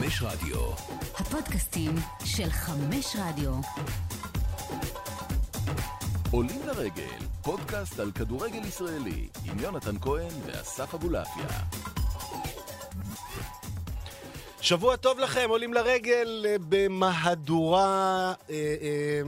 חמש רדיו. הפודקאסטים של חמש רדיו. עולים לרגל, פודקאסט על כדורגל ישראלי, עם יונתן כהן ואסף אבולעפיה. שבוע טוב לכם, עולים לרגל אה, במהדורה, אה, אה,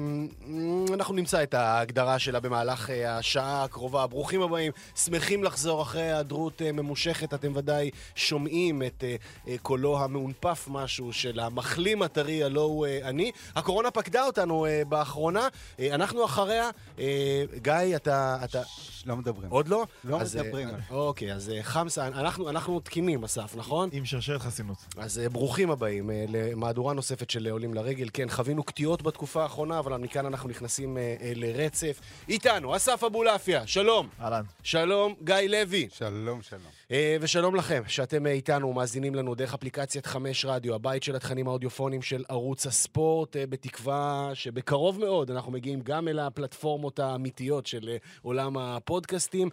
אנחנו נמצא את ההגדרה שלה במהלך אה, השעה הקרובה. ברוכים הבאים, שמחים לחזור אחרי היעדרות אה, ממושכת. אתם ודאי שומעים את אה, אה, קולו המאונפף משהו של המחלים הטרי, הלא הוא אה, אני. הקורונה פקדה אותנו אה, באחרונה, אה, אנחנו אחריה. אה, גיא, אתה... אתה... לא מדברים. עוד לא? לא אז, אה, מדברים. אוקיי, אז חמסה, אנחנו, אנחנו תקינים, אסף, נכון? עם שרשרת חסינות. אז ברוכים הבאים אה, למהדורה נוספת של עולים לרגל. כן, חווינו קטיעות בתקופה האחרונה, אבל מכאן אנחנו נכנסים אה, אה, לרצף. איתנו, אסף אבולעפיה, שלום. אהלן. שלום, גיא לוי. שלום, שלום. אה, ושלום לכם, שאתם אה, איתנו, מאזינים לנו דרך אפליקציית חמש רדיו, הבית של התכנים האודיופונים של ערוץ הספורט, אה, בתקווה שבקרוב מאוד אנחנו מגיעים גם אל הפלטפורמות האמיתיות של אה, עולם הפודקאסטים.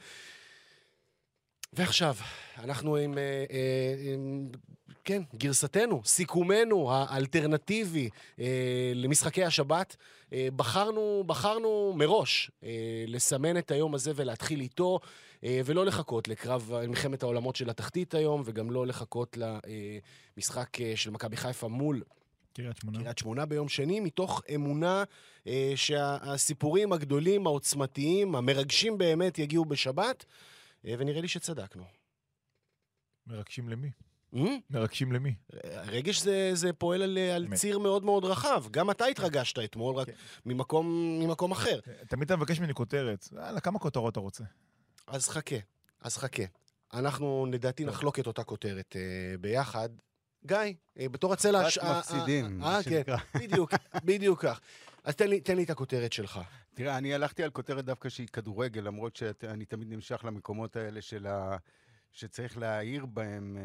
ועכשיו, אנחנו עם, אה, אה, עם, כן, גרסתנו, סיכומנו האלטרנטיבי אה, למשחקי השבת. אה, בחרנו, בחרנו מראש אה, לסמן את היום הזה ולהתחיל איתו, אה, ולא לחכות לקרב מלחמת העולמות של התחתית היום, וגם לא לחכות למשחק אה, של מכבי חיפה מול קריית שמונה. קריית שמונה ביום שני, מתוך אמונה אה, שהסיפורים הגדולים, העוצמתיים, המרגשים באמת יגיעו בשבת, אה, ונראה לי שצדקנו. מרגשים למי? Mm? מרגשים למי? רגש זה, זה פועל על, על. ציר מאוד מאוד רחב. גם אתה התרגשת אתמול, רק כן. ממקום, ממקום אחר. תמיד אתה מבקש ממני כותרת. יאללה, כמה כותרות אתה רוצה? אז חכה, אז חכה. אנחנו לדעתי. נחלוק את אותה כותרת אה, ביחד. גיא, אה, בתור הצלע... רק הש- אה, מפסידים, אה, מה אה, כן, שנקרא. בדיוק, בדיוק כך. אז תן לי, תן לי את הכותרת שלך. תראה, אני הלכתי על כותרת דווקא שהיא כדורגל, למרות שאני תמיד נמשך למקומות האלה של ה... שצריך להעיר בהם, אה,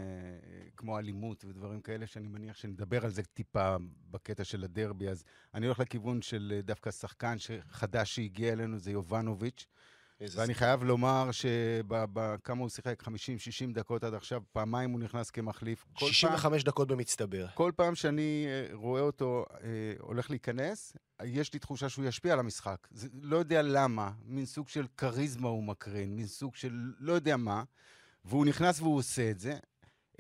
כמו אלימות ודברים כאלה, שאני מניח שנדבר על זה טיפה בקטע של הדרבי. אז אני הולך לכיוון של אה, דווקא שחקן חדש שהגיע אלינו, זה יובנוביץ'. ואני חייב לומר שבכמה הוא שיחק, 50-60 דקות עד עכשיו, פעמיים הוא נכנס כמחליף. כל פעם- 65 דקות במצטבר. כל פעם שאני אה, רואה אותו אה, הולך להיכנס, יש לי תחושה שהוא ישפיע על המשחק. זה, לא יודע למה, מין סוג של כריזמה הוא מקרין, מין סוג של לא יודע מה, והוא נכנס והוא עושה את זה.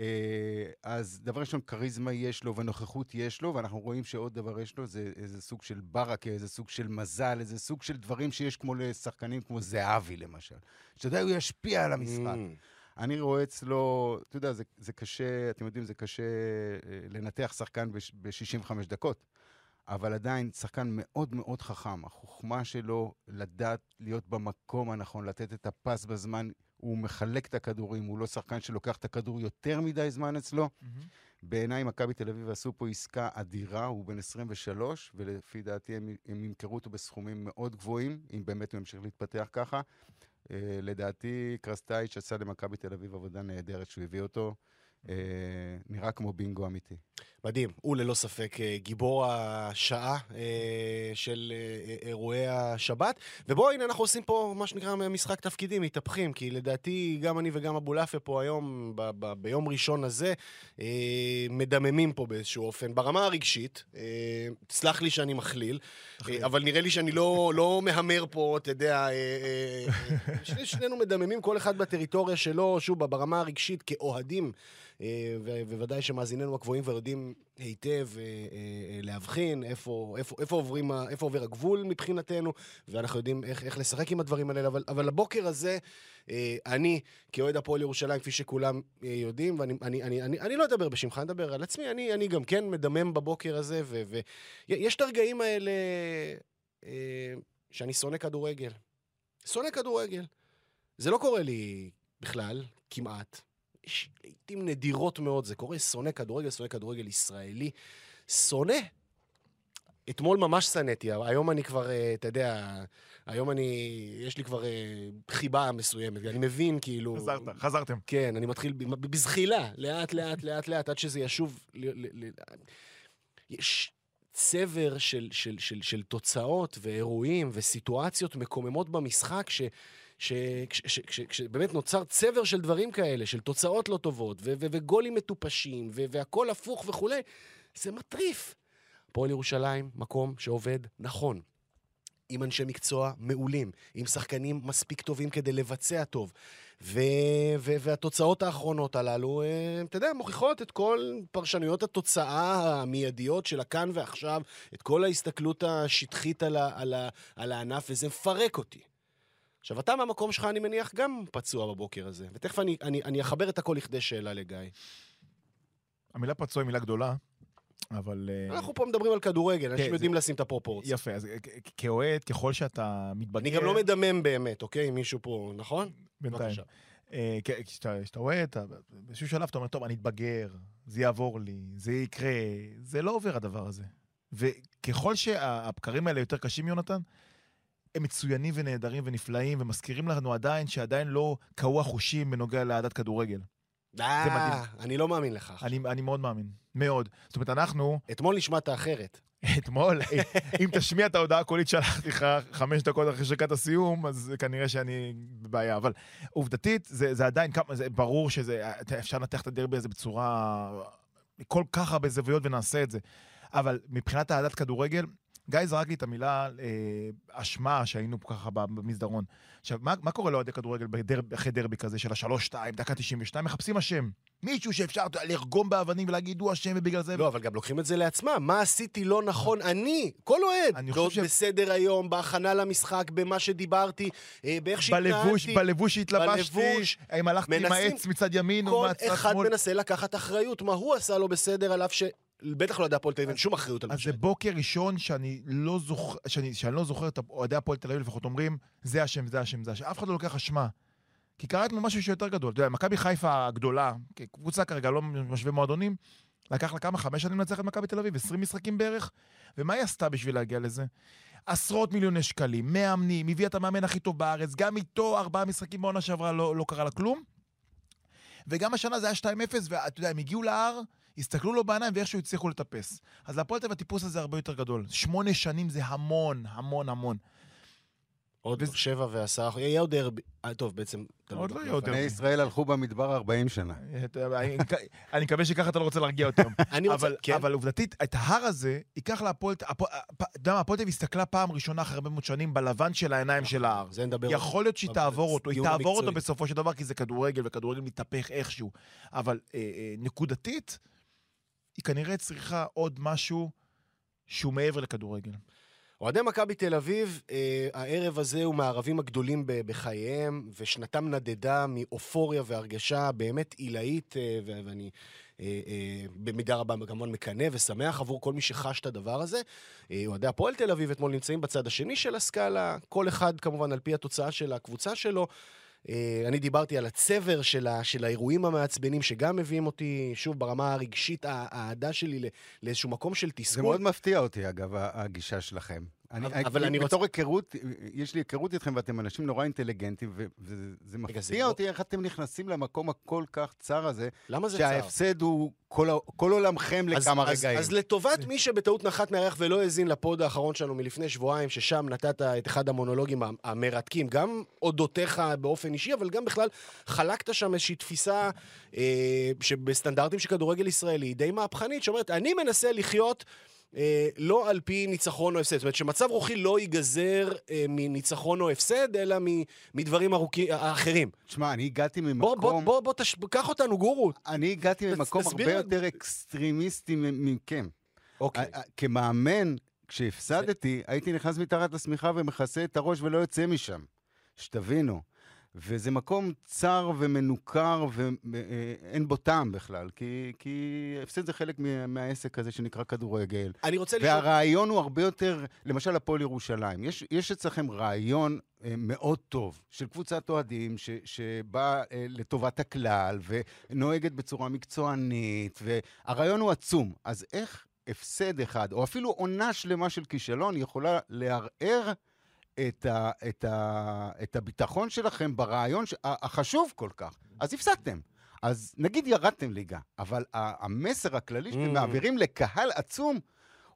אה, אז דבר ראשון, כריזמה יש לו ונוכחות יש לו, ואנחנו רואים שעוד דבר יש לו, זה איזה סוג של ברקה, איזה סוג של מזל, איזה סוג של דברים שיש כמו לשחקנים כמו זהבי למשל. שאתה יודע, הוא ישפיע על המשחק. Mm. אני רואה אצלו, אתה יודע, זה, זה קשה, אתם יודעים, זה קשה אה, לנתח שחקן ב-65 דקות, אבל עדיין שחקן מאוד מאוד חכם. החוכמה שלו לדעת להיות במקום הנכון, לתת את הפס בזמן, הוא מחלק את הכדורים, הוא לא שחקן שלוקח את הכדור יותר מדי זמן אצלו. בעיניי מכבי תל אביב עשו פה עסקה אדירה, הוא בן 23, ולפי דעתי הם, הם ימכרו אותו בסכומים מאוד גבוהים, אם באמת הוא ימשיך להתפתח ככה. Uh, לדעתי קרסטייץ' עשה למכבי תל אביב עבודה נהדרת שהוא הביא אותו. Uh, נראה כמו בינגו אמיתי. מדהים. הוא ללא ספק אה, גיבור השעה אה, של אה, אירועי השבת. ובואו, הנה, אנחנו עושים פה מה שנקרא משחק תפקידים, מתהפכים, כי לדעתי גם אני וגם אבולעפיה פה היום, ב- ב- ביום ראשון הזה, אה, מדממים פה באיזשהו אופן. ברמה הרגשית, אה, סלח לי שאני מכליל, אה, אבל נראה לי שאני לא, לא מהמר פה, אתה יודע, אה, אה, אה, שני- שנינו מדממים, כל אחד בטריטוריה שלו, שוב, ברמה הרגשית, כאוהדים, אה, ו- וודאי שמאזיננו הקבועים כבר יודעים היטב אה, אה, להבחין איפה, איפה, איפה, עוברים, איפה עובר הגבול מבחינתנו, ואנחנו יודעים איך, איך לשחק עם הדברים האלה, אבל, אבל הבוקר הזה, אני, כאוהד הפועל ירושלים, כפי שכולם יודעים, ואני אני, אני, אני, אני לא אדבר בשמך, אני אדבר על עצמי, אני, אני גם כן מדמם בבוקר הזה, ויש את הרגעים האלה שאני שונא כדורגל. שונא כדורגל. זה לא קורה לי בכלל, כמעט. יש לעיתים נדירות מאוד זה קורה, שונא כדורגל, שונא כדורגל ישראלי. שונא. אתמול ממש שנאתי, היום אני כבר, אה, אתה יודע, היום אני, יש לי כבר אה, חיבה מסוימת, אני מבין כאילו... חזרת, חזרתם. כן, אני מתחיל בזחילה, לאט, לאט, לאט, לאט, עד שזה ישוב... ל- ל- ל- יש צבר של, של, של, של תוצאות ואירועים וסיטואציות מקוממות במשחק ש, שבאמת נוצר צבר של דברים כאלה, של תוצאות לא טובות, וגולים מטופשים, והכול הפוך וכולי, זה מטריף. הפועל ירושלים, מקום שעובד נכון. עם אנשי מקצוע מעולים, עם שחקנים מספיק טובים כדי לבצע טוב. ו- ו- והתוצאות האחרונות הללו, אה, אתה יודע, מוכיחות את כל פרשנויות התוצאה המיידיות של הכאן ועכשיו, את כל ההסתכלות השטחית על, ה- על, ה- על הענף, וזה מפרק אותי. עכשיו, אתה מהמקום שלך, אני מניח, גם פצוע בבוקר הזה. ותכף אני, אני, אני אחבר את הכל לכדי שאלה לגיא. המילה פצוע היא מילה גדולה, אבל... אה, אנחנו פה מדברים על כדורגל, אנשים זה- יודעים לשים את הפרופורציה. יפה, אז כ- כאוהד, ככל שאתה מתבגר... אני גם לא מדמם באמת, אוקיי? מישהו פה, נכון? בינתיים. אה, כשאתה אתה- באיזשהו שלב אתה אומר, טוב, אני אתבגר, זה יעבור לי, זה יקרה, זה לא עובר הדבר הזה. וככל שהבקרים האלה יותר קשים, יונתן, הם מצוינים ונהדרים ונפלאים, ומזכירים לנו עדיין שעדיין לא קהו החושים בנוגע לאהדת כדורגל. אה. אני לא מאמין לך. אני, אני מאוד מאמין, מאוד. זאת אומרת, אנחנו, אתמול נשמעת אחרת. אתמול, אם תשמיע את ההודעה הקולית שלחתי לך חמש דקות אחרי שריקת הסיום, אז כנראה שאני בבעיה. אבל עובדתית, זה, זה עדיין, זה ברור שזה, אפשר לנתח את הדרבי הזה בצורה, כל כך הרבה זוויות ונעשה את זה. אבל מבחינת אהדת כדורגל, גיא זרק לי את המילה אה, אשמה שהיינו ככה במסדרון. עכשיו, מה, מה קורה לאוהדי כדורגל בדר, אחרי דרבי כזה של השלוש-שתיים, דקה 92? מחפשים אשם. מישהו שאפשר לרגום באבנים ולהגיד הוא אשם ובגלל זה... לא, אבל גם לוקחים את זה לעצמם. מה עשיתי לא נכון? אני, כל אוהד. אני לא חושב ש- בסדר היום, בהכנה למשחק, במה שדיברתי, אה, באיך בלבוש, שהתנהגתי. בלבוש שהתלבשתי, בלבוש. האם הלכתי עם העץ מצד ימין או כל מהצד אחד שמאל. מנסה לקחת אחריות. מה הוא עשה לא בסדר, על אף ש... בטח לא יודע הפועל תל אביב, אין שום אחריות על מה אז זה. בוקר ראשון שאני לא זוכר, שאני, שאני לא זוכר את אוהדי הפועל תל אביב לפחות אומרים, זה אשם, זה אשם, זה אשם. אף אחד לא לוקח אשמה. כי קרה אתמול משהו שיותר גדול. אתה יודע, מכבי חיפה הגדולה, קבוצה כרגע, לא משווה מועדונים, לקח לה כמה? חמש שנים לנצח את מכבי תל אביב, 20 משחקים בערך. ומה היא עשתה בשביל להגיע לזה? עשרות מיליוני שקלים, מאמנים, הביאה את המאמן הכי טוב בארץ, גם איתו ארבעה משחקים בעונה שעברה לא, לא קרה לה כלום. וגם השנה זה היה 2-0, ואתה יודע, הם הגיעו להר, הסתכלו לו בעיניים ואיכשהו הצליחו לטפס. אז להפועל תל אביב הטיפוס הזה הרבה יותר גדול. שמונה שנים זה המון, המון, המון. עוד וזה- שבע ועשרה, יהיה עוד דרבי. אה, טוב, בעצם... עוד לא בפלייאוף. יהיה עוד בני דרבי. ישראל הלכו במדבר 40 שנה. יודע, אני- מקווה שככה אתה לא רוצה להרגיע אותם. אני רוצה... אבל, כן. אבל עובדתית, את ההר הזה ייקח להפועל, הפועל- הפ- אתה יודע מה, הפועל תל אביב הסתכלה פעם ראשונה אחרי הרבה מאוד שנים בלבן של העיניים של ההר. זה נדבר... יכול להיות שהיא תעבור אותו, היא תעבור אותו. בסופו של דבר, כי זה כדורגל, וכדורגל מתהפך איכשהו. אבל אה, אה, נקודתית, היא כנראה צריכה עוד משהו שהוא מעבר לכדורגל. אוהדי מכבי תל אביב, אה, הערב הזה הוא מהערבים הגדולים ב- בחייהם, ושנתם נדדה מאופוריה והרגשה באמת עילאית, אה, ואני אה, אה, במידה רבה כמובן מקנא ושמח עבור כל מי שחש את הדבר הזה. אה, אוהדי הפועל תל אביב אתמול נמצאים בצד השני של הסקאלה, כל אחד כמובן על פי התוצאה של הקבוצה שלו. אה, אני דיברתי על הצבר של, ה, של האירועים המעצבנים שגם מביאים אותי, שוב, ברמה הרגשית, האהדה שלי לאיזשהו מקום של זה תסכול. מאוד מפתיע אותי, אגב, הגישה שלכם. אני, אבל- אני בתור היכרות, יש לי היכרות איתכם ואתם אנשים נורא אינטליגנטים, וזה מפתיע לא- אותי איך אתם נכנסים למקום הכל כך צר הזה, למה זה צר? שההפסד הוא כל כל עולמכם אז- לכמה אז, רגעים. אז לטובת מי שבטעות נחת מהירח ולא האזין לפוד האחרון שלנו מלפני שבועיים, ששם נתת את אחד המונולוגים המרתקים, גם אודותיך באופן אישי, אבל גם בכלל חלקת שם איזושהי תפיסה אה, שבסטנדרטים של כדורגל ישראלי די מהפכנית, שאומרת, אני מנסה לחיות... אה, לא על פי ניצחון או הפסד. זאת אומרת, שמצב רוחי לא ייגזר אה, מניצחון או הפסד, אלא מ, מדברים ארוכים, אחרים. תשמע, אני הגעתי בוא, ממקום... בוא, בוא, בוא, תש... קח אותנו, גורו. אני הגעתי ממקום תסביר הרבה. יותר אקסטרימיסטי מכם. אוקיי. ה- ה- כמאמן, כשהפסדתי, הייתי נכנס מתחת לשמיכה ומכסה את הראש ולא יוצא משם. שתבינו. וזה מקום צר ומנוכר ואין בו טעם בכלל, כי, כי הפסד זה חלק מה- מהעסק הזה שנקרא כדורגל. אני רוצה לשאול... והרעיון הוא הרבה יותר, למשל הפועל ירושלים. יש, יש אצלכם רעיון אה, מאוד טוב של קבוצת אוהדים ש, שבאה אה, לטובת הכלל ונוהגת בצורה מקצוענית, והרעיון הוא עצום. אז איך הפסד אחד, או אפילו עונה שלמה של כישלון, יכולה לערער את, ה, את, ה, את הביטחון שלכם ברעיון ש, החשוב כל כך? אז הפסדתם. אז נגיד ירדתם ליגה, אבל המסר הכללי שאתם Mm. מעבירים לקהל עצום,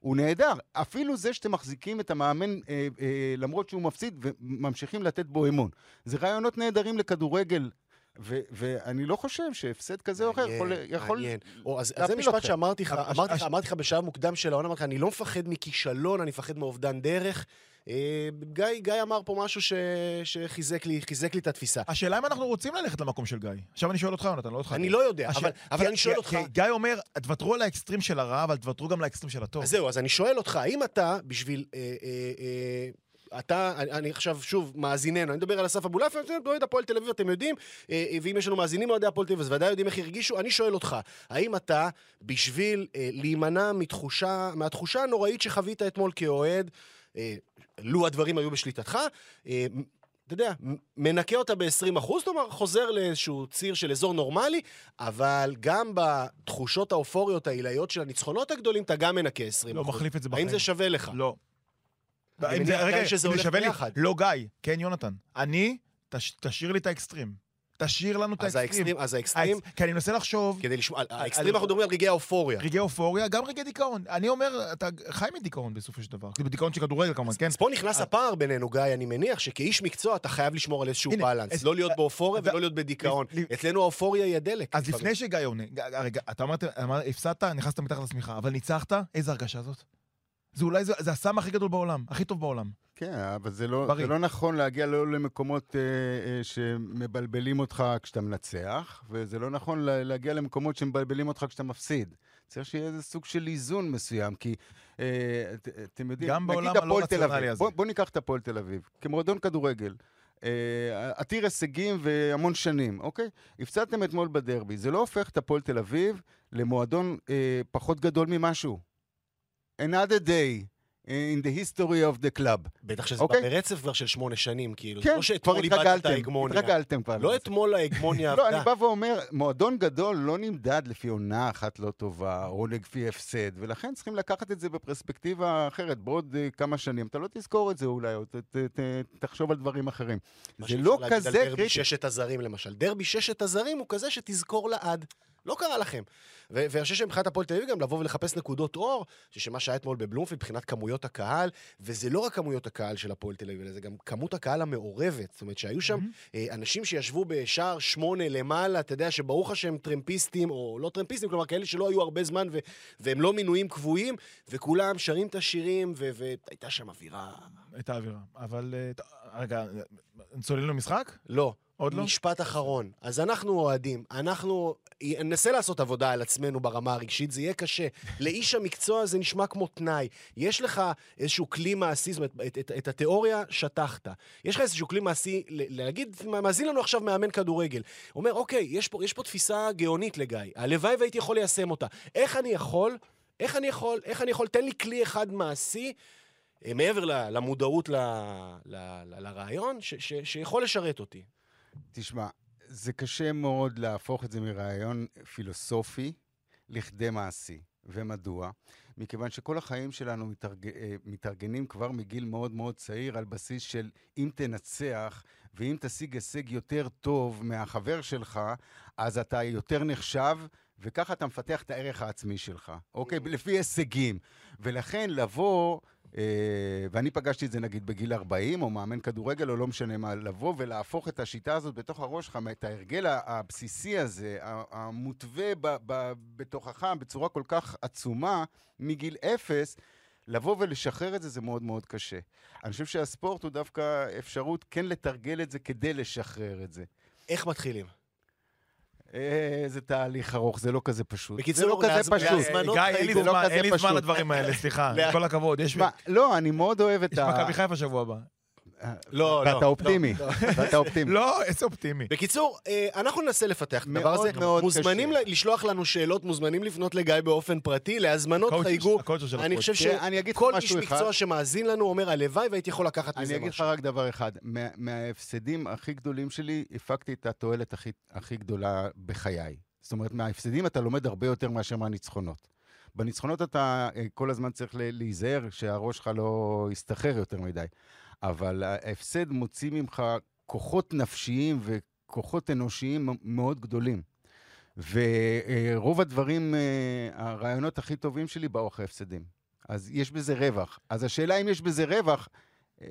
הוא נהדר. אפילו זה שאתם מחזיקים את המאמן אה, אה, למרות שהוא מפסיד וממשיכים לתת בו אמון. זה רעיונות נהדרים לכדורגל. ו- ואני לא חושב שהפסד כזה או אחר יכול... יכול מעניין. או, אז, אז זה משפט. שאמרתי לך, אמרתי לך, אמרתי לך בשלב מוקדם של העונה, אמרתי לך, אני לא מפחד מכישלון, אני מפחד מאובדן דרך. אה, גיא, גיא אמר פה משהו ש... שחיזק לי, חיזק לי את התפיסה. השאלה אם אנחנו רוצים ללכת למקום של גיא. עכשיו אני שואל אותך, יונתן, לא אותך. אני לא יודע, השאל- אבל, אבל כי- אני שואל כי- אותך... כי גיא אומר, תוותרו על האקסטרים של הרע, אבל תוותרו גם לאקסטרים של הטוב. אז זהו, אז אני שואל אותך, האם אתה, בשביל... אה, אה, אה, אתה, אני, אני עכשיו, שוב, מאזיננו, אני מדבר על אסף אבולעפיה, אתם אוהד הפועל תל אביב, אתם יודעים, אה, אה, ואם יש לנו מאזינים אוהדי הפועל תל אביב, אז ודאי יודעים איך הרגישו. אני שואל אותך, האם אתה, בשביל להימנע מתחושה, מהתחושה הנוראית שחווית אתמול כאוהד, לו הדברים היו בשליטתך, אה, אתה יודע, מנקה אותה ב-20 אחוז, אומרת, חוזר לאיזשהו ציר של אזור נורמלי, אבל גם בתחושות האופוריות העילאיות של הניצחונות הגדולים, אתה גם מנקה 20 לא מחליף את זה בחיים. האם זה שווה לך? לא. אני מניח, שזה הולך ביחד. לא גיא, כן יונתן. אני, תש- תשאיר לי את האקסטרים. תשאיר לנו את האקסטרים. האקסטרים, אז האקסטרים, האקס- כי אני מנסה לחשוב, כדי לשמוע, על על- האקסטרים אנחנו מדברים על רגעי האופוריה. רגעי אופוריה, גם רגעי דיכאון. אני אומר, אתה חי מדיכאון בסופו של דבר. בדיכאון של כדורגל כמובן, כן? אז פה נכנס הפער בינינו, גיא, אני מניח שכאיש מקצוע אתה חייב לשמור על איזשהו בלנס. לא להיות באופוריה ולא להיות בדיכאון. אצלנו האופוריה היא הדלק. אז. לפני שגיא עונה, רגע, אתה אמרת, אמר- הפסדת, נכנסת מתחת לשמיכה, אבל ניצחת, איזה הרגשה זאת? זה אולי, זה, זה הסם הכי גדול בעולם, הכי טוב בעולם. כן, אבל זה לא, בריא. זה לא נכון להגיע לא למקומות אה, אה, שמבלבלים אותך כשאתה מנצח, וזה לא נכון לה, להגיע למקומות שמבלבלים אותך כשאתה מפסיד. צריך שיהיה איזה סוג של איזון מסוים, כי אה, את, אתם יודעים, גם בעולם הלא רציונלי הזה. בוא, בוא ניקח את הפועל תל אביב, כמועדון כדורגל. אה, עתיר הישגים והמון שנים, אוקיי? הפסדתם אתמול בדרבי, זה לא הופך את הפועל תל אביב למועדון אה, פחות גדול ממשהו. Another day in the history of the club. בטח שזה בא אוקיי. ברצף כבר של שמונה שנים, כאילו. כן, לא כבר התרגלתם, ההגמוניה. התרגלתם כבר. לא. אתמול ההגמוניה לא, אני עבדה. בא ואומר, מועדון גדול לא נמדד לפי עונה אחת לא טובה, או לפי הפסד, ולכן צריכים לקחת את זה בפרספקטיבה אחרת. בעוד אה, כמה שנים אתה לא תזכור את זה אולי, או ת, ת, ת, תחשוב על דברים אחרים. מה זה שאפשר לא להגיד על כזה דרבי. ששת הזרים למשל. דרבי ששת הזרים הוא כזה שתזכור לעד. לא קרה לכם. ו- ואני חושב שמבחינת הפועל תל אביב גם לבוא ולחפש נקודות אור, שמה שהיה אתמול בבלומפילד מבחינת כמויות הקהל, וזה לא רק כמויות הקהל של הפועל תל אביב, אלא זה גם כמות הקהל המעורבת. זאת אומרת שהיו שם אה, אנשים שישבו בשער שמונה למעלה, אתה יודע שברוך השם טרמפיסטים, או לא טרמפיסטים, כלומר כאלה שלא היו הרבה זמן ו- והם לא מינויים קבועים, וכולם שרים את השירים, ו- והייתה שם אווירה... הייתה אווירה. אבל, אה, רגע, אה, צוללים למשחק? לא. עוד לא? משפט אחרון. אז אנחנו אוהדים, אנחנו ננסה לעשות עבודה על עצמנו ברמה הרגשית, זה יהיה קשה. לאיש המקצוע זה נשמע כמו תנאי. יש לך איזשהו כלי מעשי, זאת אומרת, את, את, התיאוריה שטחת. יש לך איזשהו כלי מעשי, להגיד, מאזין לנו עכשיו מאמן כדורגל. אומר, אוקיי, יש פה, יש פה תפיסה גאונית לגיא, הלוואי והייתי יכול ליישם אותה. איך אני יכול, איך אני יכול, איך אני יכול, תן לי כלי אחד מעשי. אה, מעבר למודעות ל- ל- ל- לרעיון, ש- ש- שיכול לשרת אותי. תשמע, זה קשה מאוד להפוך את זה מרעיון פילוסופי לכדי מעשי. ומדוע? מכיוון שכל החיים שלנו מתארג... אה, מתארגנים כבר מגיל מאוד מאוד צעיר על בסיס של אם תנצח ואם תשיג הישג יותר טוב מהחבר שלך, אז אתה יותר נחשב, וככה אתה מפתח את הערך העצמי שלך, אוקיי? לפי הישגים. ולכן לבוא... אה, ואני פגשתי את זה נגיד בגיל 40, או מאמן כדורגל, או לא משנה מה, לבוא ולהפוך את השיטה הזאת בתוך הראש שלך, את ההרגל הבסיסי הזה, המותווה ב- ב- בתוכך בצורה כל כך עצומה, מגיל אפס, לבוא ולשחרר את זה, זה מאוד מאוד קשה. אני חושב שהספורט הוא דווקא אפשרות כן לתרגל את זה כדי לשחרר את זה. איך מתחילים? אה, זה תהליך ארוך, זה לא כזה פשוט. בקיצור, זה לא כזה פשוט. גיא, אין לי לא זמן-. לדברים האלה, סליחה, עם כל הכבוד. יש לא, אני מאוד אוהב את יש ה... מכבי חיפה שבוע הבא. לא, לא. ואתה אופטימי, ואתה אופטימי. לא, איזה אופטימי. בקיצור, אה, אנחנו ננסה לפתח את הדבר הזה. מאוד מוזמנים לשלוח לנו שאלות, מוזמנים לפנות לגיא באופן פרטי, להזמנות חייגו. אני. חושב תראה, אני אגיד לך שכל איש משהו. מקצוע שמאזין לנו אומר, הלוואי והייתי יכול לקחת אני מזה אגיד לך משהו. רק דבר אחד, מה, מההפסדים הכי גדולים שלי, הפקתי את התועלת הכי גדולה בחיי. זאת אומרת, מההפסדים אתה לומד הרבה יותר מאשר מהניצחונות. בניצחונות אתה אה, כל הזמן צריך להיזהר שהראש שלך לא יסתחרר יותר מדי. אבל ההפסד מוציא ממך כוחות נפשיים וכוחות אנושיים מאוד גדולים. ורוב הדברים, אה, הרעיונות הכי טובים שלי באו אחרי הפסדים. אז יש בזה רווח. אז השאלה אם יש בזה רווח, אה,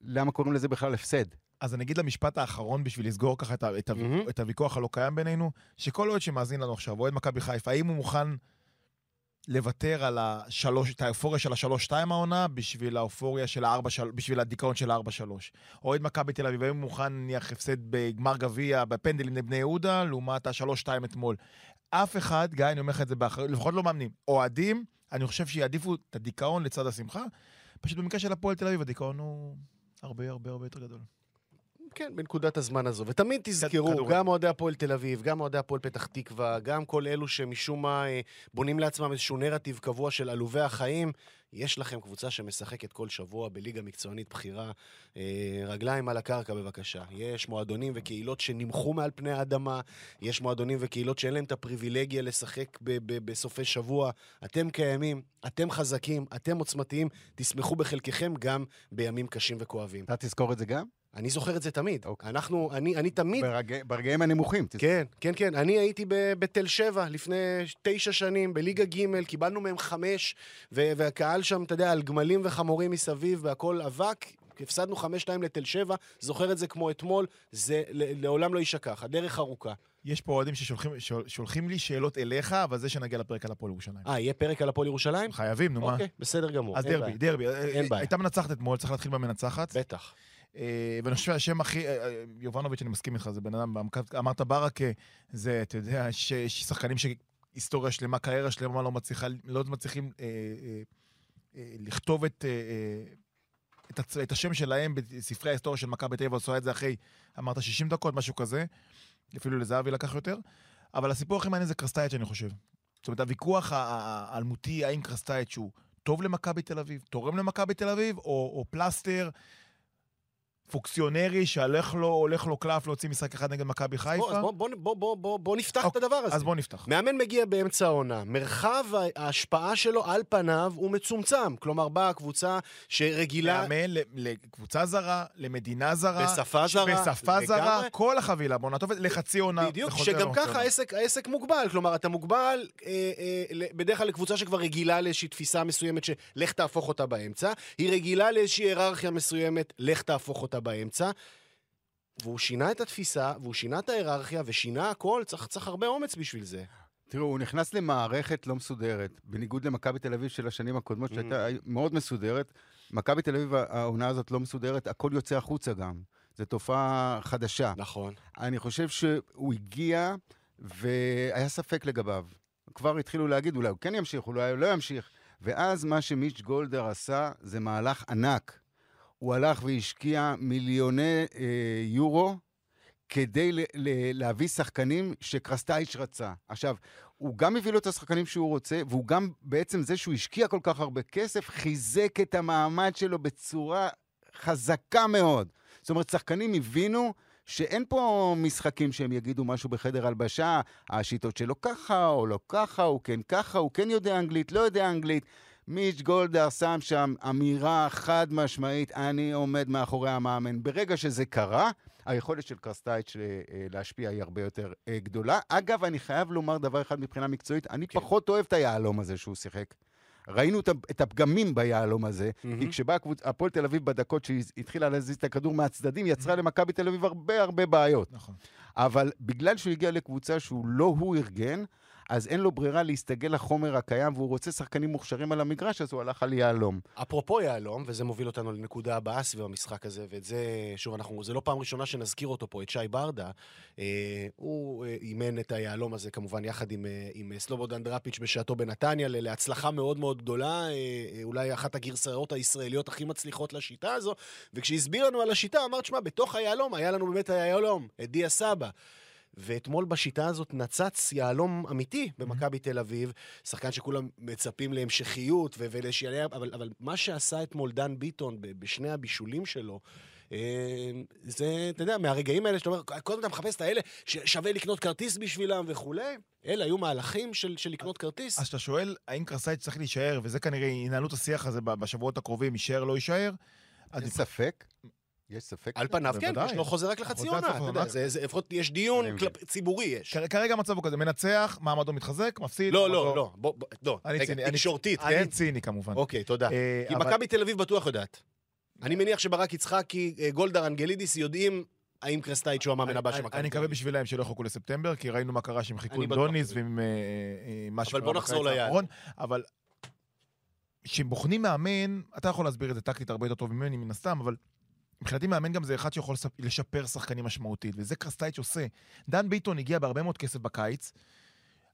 למה קוראים לזה בכלל הפסד? אז אני אגיד למשפט האחרון בשביל לסגור ככה את, ה- את, ה- מהמם. את הוויכוח הלא קיים בינינו, שכל אוהד שמאזין לנו עכשיו, אוהד מכבי חיפה, האם הוא מוכן לוותר על השלוש, את האופוריה של השלוש-שתיים העונה בשביל האופוריה של הארבע, של, בשביל הדיכאון של הארבע-שלוש? אוהד מכבי תל אביב, האם מוכן נניח הפסד בגמר גביע, בפנדלים לבני יהודה, לעומת השלוש-שתיים אתמול? אף אחד, גיא, אני אומר לך את זה באחריות, לפחות לא מאמנים. אוהדים, אני חושב שיעדיפו את הדיכאון לצד השמחה. פשוט במקרה של הפועל תל אביב, הדיכאון הוא הרבה הרבה הרבה יותר גדול. כן, בנקודת הזמן הזו. ותמיד תזכרו, כדורגל. גם אוהדי הפועל תל אביב, גם אוהדי הפועל פתח תקווה, גם כל אלו שמשום מה אה, בונים לעצמם איזשהו נרטיב קבוע של עלובי החיים, יש לכם קבוצה שמשחקת כל שבוע בליגה מקצוענית בכירה. אה, רגליים על הקרקע בבקשה. יש מועדונים וקהילות שנמחו מעל פני האדמה, יש מועדונים וקהילות שאין להם את הפריבילגיה לשחק ב- ב- בסופי שבוע. אתם קיימים, אתם חזקים, אתם עוצמתיים, תשמחו בחלקכם גם בימים קשים וכואבים. אתה תזכור את זה גם? אני זוכר את זה תמיד. אוקיי. אנחנו, אני, אני תמיד... ברגע- ברגעים הנמוכים. תזכור. כן, כן, כן. אני הייתי ב- בתל שבע לפני תשע שנים, בליגה ג', קיבלנו מהם חמש, ו- והקהל שם, אתה יודע, על גמלים וחמורים מסביב, והכל אבק. הפסדנו חמש-שתיים לתל שבע, זוכר את זה כמו אתמול, זה ל- לעולם לא יישכח, הדרך ארוכה. יש פה אוהדים ששולחים שול- שולחים לי שאלות אליך, אבל זה שנגיע לפרק על הפועל ירושלים. אה, יהיה פרק על הפועל ירושלים? חייבים, נו מה. אוקיי, בסדר גמור. אז דרבי. דרבי. אין בעיה. הייתה מנצחת אתמול, צריך להתחיל במנצחת. בטח. אה, ואני חושב שהשם הכי... אה, אה, יובנוביץ', אני מסכים איתך, זה בן אדם, אמרת ברכה, זה, אתה יודע, ש- יש שחקנים שהיסטוריה שלמה, קריירה שלמה לא מצליחה, לא מצליחים לכתוב את... את, הצ... את השם שלהם בספרי ההיסטוריה של מכבי תל אביב, עושה את זה אחרי, אמרת 60 דקות, משהו כזה. אפילו לזהבי לקח יותר. אבל הסיפור הכי מעניין זה קרסטייץ', אני חושב. זאת אומרת, הוויכוח האלמותי, האם קרסטייץ' הוא טוב למכבי תל אביב, תורם למכבי תל אביב, או, או פלסטר פוקסיונרי שהולך לו, הולך לו קלף להוציא משחק אחד נגד מכבי בוא, חיפה. אז בוא, בוא, בוא, בוא, בוא, בוא נפתח את אוקיי, הדבר הזה. אז בוא נפתח. מאמן מגיע באמצע העונה, מרחב ההשפעה שלו על פניו הוא מצומצם. כלומר, באה קבוצה שרגילה... לאמן ל- לקבוצה זרה, למדינה זרה. בשפה זרה, בשפה לגמרי. זרה, כל החבילה בעונה טובה, לחצי עונה. בדיוק, שגם ככה. העסק, העסק מוגבל. כלומר, אתה מוגבל אה, אה, בדרך כלל לקבוצה שכבר רגילה לאיזושהי תפיסה מסוימת שלך תהפוך אותה באמצע. היא רגילה לאיזושהי היררכיה מסוימת, לך תהפוך אותה באמצע. והוא שינה את התפיסה, והוא שינה את ההיררכיה, ושינה הכל, צריך, צריך הרבה אומץ בשביל זה. תראו, הוא נכנס למערכת לא מסודרת, בניגוד למכבי תל אביב של השנים הקודמות, שהייתה מאוד מסודרת. מכבי תל אביב, העונה הזאת לא מסודרת, הכל יוצא החוצה גם. זו תופעה חדשה. נכון. אני חושב שהוא הגיע והיה ספק לגביו. כבר התחילו להגיד, אולי הוא כן ימשיך, אולי הוא לא ימשיך. ואז מה שמיץ' גולדר עשה זה מהלך ענק. הוא הלך והשקיע מיליוני אה, יורו כדי ל- ל- להביא שחקנים שקרסטייץ' רצה. עכשיו, הוא גם הביא לו את השחקנים שהוא רוצה, והוא גם, בעצם זה שהוא השקיע כל כך הרבה כסף, חיזק את המעמד שלו בצורה חזקה מאוד. זאת אומרת, שחקנים הבינו שאין פה משחקים שהם יגידו משהו בחדר הלבשה, השיטות שלו ככה או לא ככה, הוא כן ככה, הוא כן יודע אנגלית, לא יודע אנגלית. מיץ' גולדהר שם שם אמירה חד משמעית, אני עומד מאחורי המאמן. ברגע שזה קרה, היכולת של קרסטייץ' אה, אה, להשפיע היא הרבה יותר אה, גדולה. אגב, אני חייב לומר דבר אחד מבחינה מקצועית, אני כן. פחות אוהב את היהלום הזה שהוא שיחק. ראינו את הפגמים ביהלום הזה, כי כשבאה הפועל תל אביב בדקות שהיא התחילה להזיז את הכדור מהצדדים, יצרה למכבי תל אביב הרבה הרבה בעיות. נכון. אבל בגלל שהוא הגיע לקבוצה שהוא לא הוא ארגן, אז אין לו ברירה להסתגל לחומר הקיים, והוא רוצה שחקנים מוכשרים על המגרש, אז הוא הלך על יהלום. אפרופו יהלום, וזה מוביל אותנו לנקודה הבאה סביב המשחק הזה, ואת זה, שוב, אנחנו, זה לא פעם ראשונה שנזכיר אותו פה, את שי ברדה. אה, הוא אה, אימן את היהלום הזה, כמובן, יחד עם, אה, עם אה, סלובודן דראפיץ' בשעתו בנתניה, להצלחה מאוד מאוד גדולה, אה, אה, אולי אחת הגרסאות הישראליות הכי מצליחות לשיטה הזו, וכשהסביר לנו על השיטה, אמר, תשמע, בתוך היהלום היה לנו באמת היהלום, את דיה סבא. ואתמול בשיטה הזאת נצץ יהלום אמיתי במכבי תל אביב, שחקן שכולם מצפים להמשכיות ו- ולשיעלי... אבל, אבל מה שעשה אתמול דן ביטון ב- בשני הבישולים שלו, אה, זה, אתה יודע, מהרגעים האלה שאתה אומר, קודם אתה מחפש את האלה ששווה לקנות כרטיס בשבילם וכולי, אלה היו מהלכים של, של לקנות כרטיס. אז כשאתה שואל האם קרסייץ' צריך להישאר, וזה כנראה ינהלו את השיח הזה בשבועות הקרובים, יישאר, לא יישאר, אין ספק. יש ספק? על פניו, כן. יש לו חוזה רק לחצי עונה, אתה יודע, העונה. זה- זה- לפחות יש דיון ציבורי יש. כרגע המצב הוא כזה, מנצח, מעמדו מתחזק, מפסיד. לא, לא, לא, לא, אני רגע, ציני, אני- תקשורתית, כן? אני ציני כמובן. אוקיי, תודה. אה, כי מכבי תל אביב בטוח יודעת. אני מניח שברק יצחקי, אה, גולדהר, אנגלידיס יודעים האם קרסטייץ' הוא המאמן הבא של אני- מכבי אני מקווה. בשבילם שלא יחכו לספטמבר, כי ראינו מה קרה שהם חיכו עם דוניס. ועם אה, אה, מה אבל שקרה בוא נחזור ליעד. אבל כשבוחנים מאמן, אתה יכול להסביר את זה טקטית הרבה יותר טוב ממני מן הסתם, אבל מבחינתי מאמן גם זה אחד שיכול לשפר שחקנים משמעותית, וזה קרסטייץ' עושה. דן ביטון הגיע בהרבה מאוד כסף בקיץ.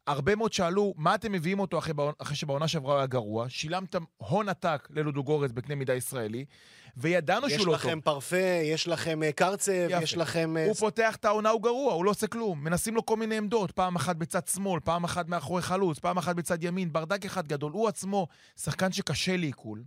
הרבה מאוד שאלו, מה אתם מביאים אותו אחרי, אחרי שבעונה שעברה היה גרוע? שילמתם הון עתק ללודו גורץ בקנה מידה ישראלי, וידענו יש שהוא לא טוב. לכם פרפה, יש לכם אה, קרצב, יפה. יש לכם... אה, הוא פותח את העונה, הוא גרוע, הוא לא עושה כלום. מנסים לו כל מיני עמדות, פעם אחת בצד שמאל, פעם אחת מאחורי חלוץ, פעם אחת בצד ימין, ברדק אחד גדול. הוא עצמו שחקן שקשה לעיכול.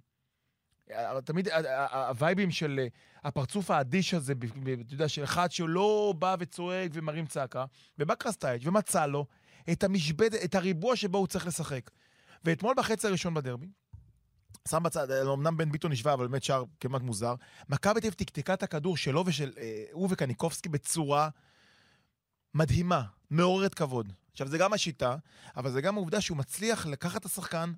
תמיד הווייבים של אה, הפרצוף האדיש הזה, אתה יודע, של אחד שלא בא וצועק ומרים צעקה, ובא קרסטייץ' ומצא לו את המשבדת, את הריבוע שבו הוא צריך לשחק. ואתמול בחצי הראשון בדרבי, שם בצד, אה, אמנם בן ביטון נשווה, אבל באמת שער כמעט מוזר. מכבי תל אביב תקתקה את הכדור שלו ושל אה, הוא וקניקובסקי בצורה מדהימה, מעוררת כבוד. עכשיו, זה גם השיטה, אבל זה גם העובדה שהוא מצליח לקחת את השחקן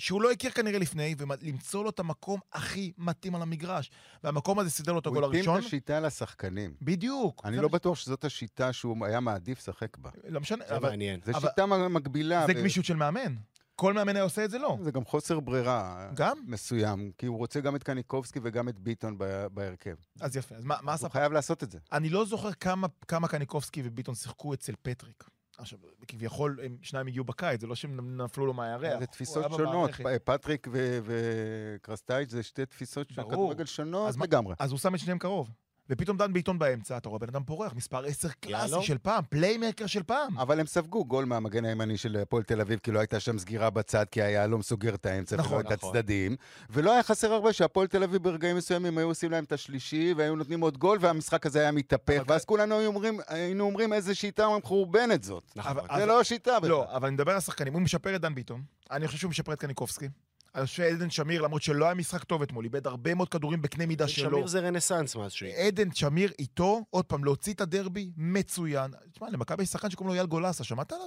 שהוא לא הכיר כנראה לפני, ולמצוא לו את המקום הכי מתאים על המגרש. והמקום הזה סידר לו את הגול הוא התאים הראשון. את השיטה לשחקנים. בדיוק. אני לא מה- בטוח שזאת השיטה שהוא היה מעדיף לשחק בה. לא משנה, זה אבל מעניין. זו אבל- שיטה מקבילה. זה ו- גמישות של מאמן. כל מאמן היה עושה את זה לא. זה גם חוסר ברירה. גם? מסוים, כי הוא רוצה גם את קניקובסקי וגם את ביטון בהרכב. אז יפה. אז מה, מה עשה הוא חייב לעשות את זה. אני לא זוכר כמה, כמה קניקובסקי וביטון שיחקו אצל פטריק. עכשיו, כביכול, הם שניים הגיעו בקיץ, זה לא שהם נפלו לו מהירח. זה תפיסות שונות. פטריק וקרסטייץ' זה שתי תפיסות של. כדורגל שונות אז לגמרי. אז הוא שם את שניהם קרוב. ופתאום דן ביטון באמצע, אתה רואה בן אדם פורח, מספר 10 קלאסי. של פעם, playmaker של פעם. אבל הם ספגו גול מהמגן הימני של הפועל תל אביב, כי לא הייתה שם סגירה בצד, כי היהלום סוגר את האמצע נכון, ולא את נכון. הצדדים. ולא היה חסר הרבה שהפועל תל אביב ברגעים מסוימים היו עושים להם את השלישי, והיו נותנים עוד גול, והמשחק הזה היה מתהפך, אבל- ואז כולנו היו אומרים, היינו אומרים איזה שיטה מחורבנת זאת. נכון. אבל- זה לא השיטה בכלל. לא, אבל אני מדבר על השחקנים, הוא משפר את דן ביטון, אני חושב שהוא משפר את קניקובסקי. אני חושב שעדן שמיר, למרות שלא היה משחק טוב אתמול, איבד הרבה מאוד כדורים בקנה מידה שלו. שמיר זה רנסאנס מאז שהוא... עדן שמיר איתו, עוד פעם, להוציא את הדרבי, מצוין. תשמע, למכבי יש שחקן שקוראים לו אייל גולסה, שמעת עליו?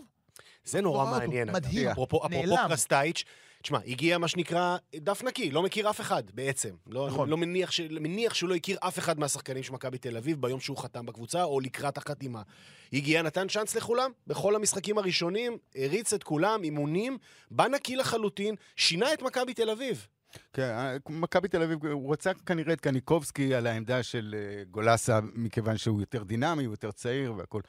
זה נורא מעניין. מדהים, אפרופו. קרסטייץ', תשמע, הגיע מה שנקרא דף נקי, לא מכיר אף אחד בעצם. לא, נכון. לא מניח, ש... מניח שהוא לא הכיר אף אחד מהשחקנים של מכבי תל אביב ביום שהוא חתם בקבוצה, או לקראת החתימה. הגיע, נתן צ'אנס לכולם, בכל המשחקים הראשונים, הריץ את כולם, אימונים, בא נקי לחלוטין, שינה את מכבי תל אביב. כן, מכבי תל אביב, הוא רצה כנראה את קניקובסקי על העמדה של אה, גולסה, מכיוון שהוא יותר דינמי, הוא יותר צעיר והכול.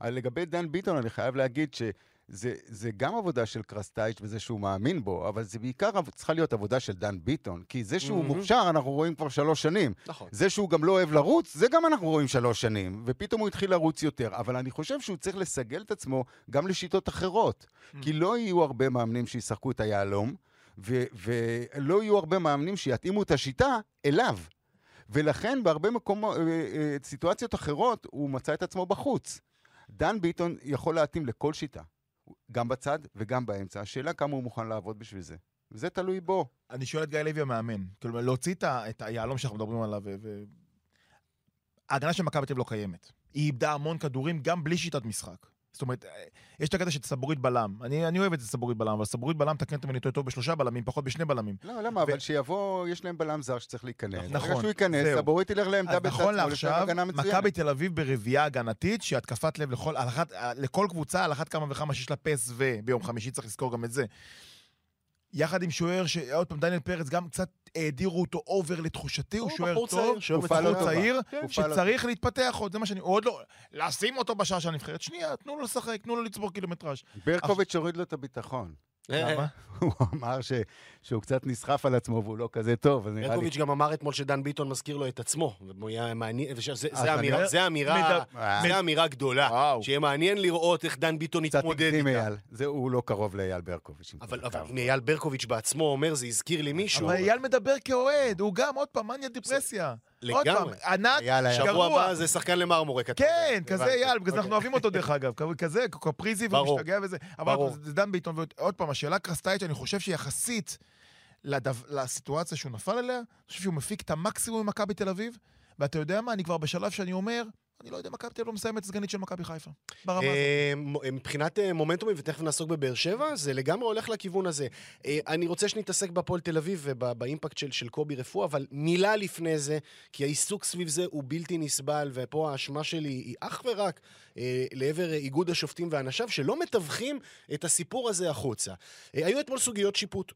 אבל לגבי דן ביטון, אני חייב להגיד שזה זה גם עבודה של קרסטייץ' וזה שהוא מאמין בו, אבל זה בעיקר צריכה להיות עבודה של דן ביטון. כי זה שהוא מהמם. מוכשר, אנחנו רואים כבר שלוש שנים. נכון. זה שהוא גם לא אוהב לרוץ, זה גם אנחנו רואים שלוש שנים, ופתאום הוא התחיל לרוץ יותר. אבל אני חושב שהוא צריך לסגל את עצמו גם לשיטות אחרות. כי לא יהיו הרבה מאמנים שישחקו את היהלום, ו- ולא יהיו הרבה מאמנים שיתאימו את השיטה אליו. ולכן בהרבה מקומות, אה, אה, סיטואציות אחרות, הוא מצא את עצמו בחוץ. דן ביטון יכול להתאים לכל שיטה, גם בצד וגם באמצע. השאלה כמה הוא מוכן לעבוד בשביל זה. וזה תלוי בו. אני שואל את גיא לוי המאמן. כלומר, להוציא את היהלום שאנחנו מדברים עליו. ו... ההגנה של מכבי תל אביב לא קיימת. היא איבדה המון כדורים גם בלי שיטת משחק. זאת אומרת, אה, יש את הקטע של סבורית בלם. אני, אני אוהב את זה סבורית בלם, אבל סבורית בלם, תקן אותי אם אני טועה טוב בשלושה בלמים, פחות בשני בלמים. לא, למה? אבל שיבוא, יש להם בלם זר שצריך להיכנס. נכון, ברגע שהוא ייכנס, זהו. סבורית ילך לעמדה בצד נכון לעכשיו. מכבי תל אביב ברביעייה הגנתית, שהיא התקפת לב לכל, אחת, לכל קבוצה, על אחת כמה וכמה שיש לה פס וביום חמישי צריך לזכור גם את זה. יחד עם שוער, שעוד פעם, דניאל פרץ, גם קצת האדירו אותו over לתחושתי, הוא שוער טוב, תקופה בחור לא. צעיר, לא שצריך להתפתח עוד, זה מה שאני, הוא עוד לא, לשים אותו בשער של הנבחרת, שנייה, תנו לו לשחק, תנו לו לצבור קילומטראז'. ברקוביץ' הוריד לו את הביטחון. למה? הוא אמר ש- שהוא קצת נסחף על עצמו והוא לא כזה טוב, אז נראה לי... ברקוביץ' גם אמר אתמול שדן ביטון מזכיר לו את עצמו. זה- אמירה- אומר- זה אמירה, מדבר- זה אמירה גדולה. וואו. שיהיה מעניין לראות איך דן ביטון יתמודד איתה. אייל. זה, הוא לא קרוב לאייל ברקוביץ'. אבל אייל ברקוביץ' בעצמו אומר, זה הזכיר לי מישהו. אבל אייל מדבר כאוהד, הוא גם, עוד פעם, מניה דיפרסיה. עוד פעם, לגמרי. ענק, היה- שבוע גרוע. הבא זה שחקן למרמורק. כן. כזה. אייל, בגלל זה אנחנו אוקיי. אוהבים אותו דרך אגב, כזה, קפריזי והוא ברור. משתגע וזה. אבל זה דן ביטון, ועוד פעם, השאלה קרסטייץ', אני חושב שיחסית לסיטואציה שהוא נפל אליה, אני חושב שהוא מפיק את המקסימום ממכבי תל אביב, ואתה יודע מה, אני כבר בשלב שאני אומר, אני לא יודע, מכבי תל אביב לא מסיימת סגנית של מכבי חיפה. ברמה הזאת. אה, מבחינת אה, מומנטומים, ותכף נעסוק בבאר שבע, זה לגמרי הולך לכיוון הזה. אה, אני רוצה שנתעסק בהפועל תל אביב ובאימפקט של, של קובי רפואה, אבל מילה לפני זה, כי העיסוק סביב זה הוא בלתי נסבל, ופה האשמה שלי היא אך ורק אה, לעבר אה, איגוד השופטים ואנשיו, שלא מתווכים את הסיפור הזה החוצה. אה, היו אתמול סוגיות שיפוט.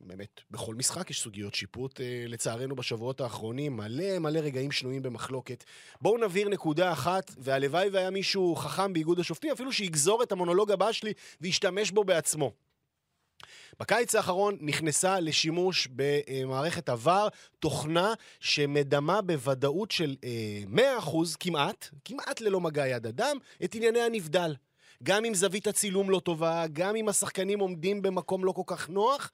באמת, בכל משחק יש סוגיות שיפוט, אה, לצערנו בשבועות האחרונים, מלא מלא רגעים שנויים במחלוקת. בואו נבהיר נקודה אחת, והלוואי והיה מישהו חכם באיגוד השופטים, אפילו שיגזור את המונולוג הבא שלי וישתמש בו בעצמו. בקיץ האחרון נכנסה לשימוש במערכת עבר תוכנה שמדמה בוודאות של אה, 100% כמעט, כמעט ללא מגע יד אדם, את ענייני הנבדל. גם אם זווית הצילום לא טובה, גם אם השחקנים עומדים במקום לא כל כך נוח,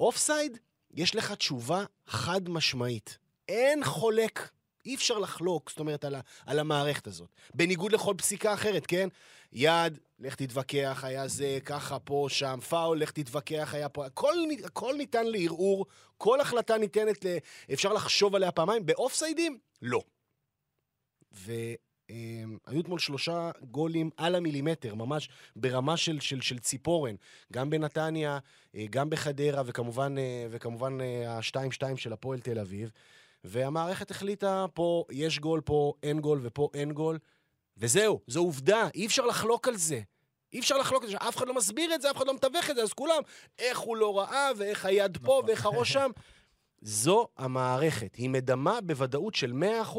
אופסייד, יש לך תשובה חד משמעית. אין חולק. אי אפשר לחלוק, זאת אומרת, על, ה, על המערכת הזאת. בניגוד לכל פסיקה אחרת, כן? יד, לך תתווכח, היה זה, ככה, פה, שם, פאול, לך תתווכח, היה פה... הכל, הכל ניתן לערעור, כל החלטה ניתנת, ל... אפשר לחשוב עליה פעמיים. באופסיידים, לא. והיו אתמול שלושה גולים על המילימטר, ממש ברמה של, של, של ציפורן. גם בנתניה, אה, גם בחדרה, וכמובן, אה, וכמובן אה, ה-2-2 של הפועל תל אביב. והמערכת החליטה, פה יש גול, פה אין גול ופה אין גול, וזהו, זו עובדה, אי אפשר לחלוק על זה. אי אפשר לחלוק על זה, אף אחד לא מסביר את זה, אף אחד לא מתווך את זה, אז כולם, איך הוא לא ראה, ואיך היד פה, נכון. ואיך הראש שם. זו המערכת, היא מדמה בוודאות של 100%,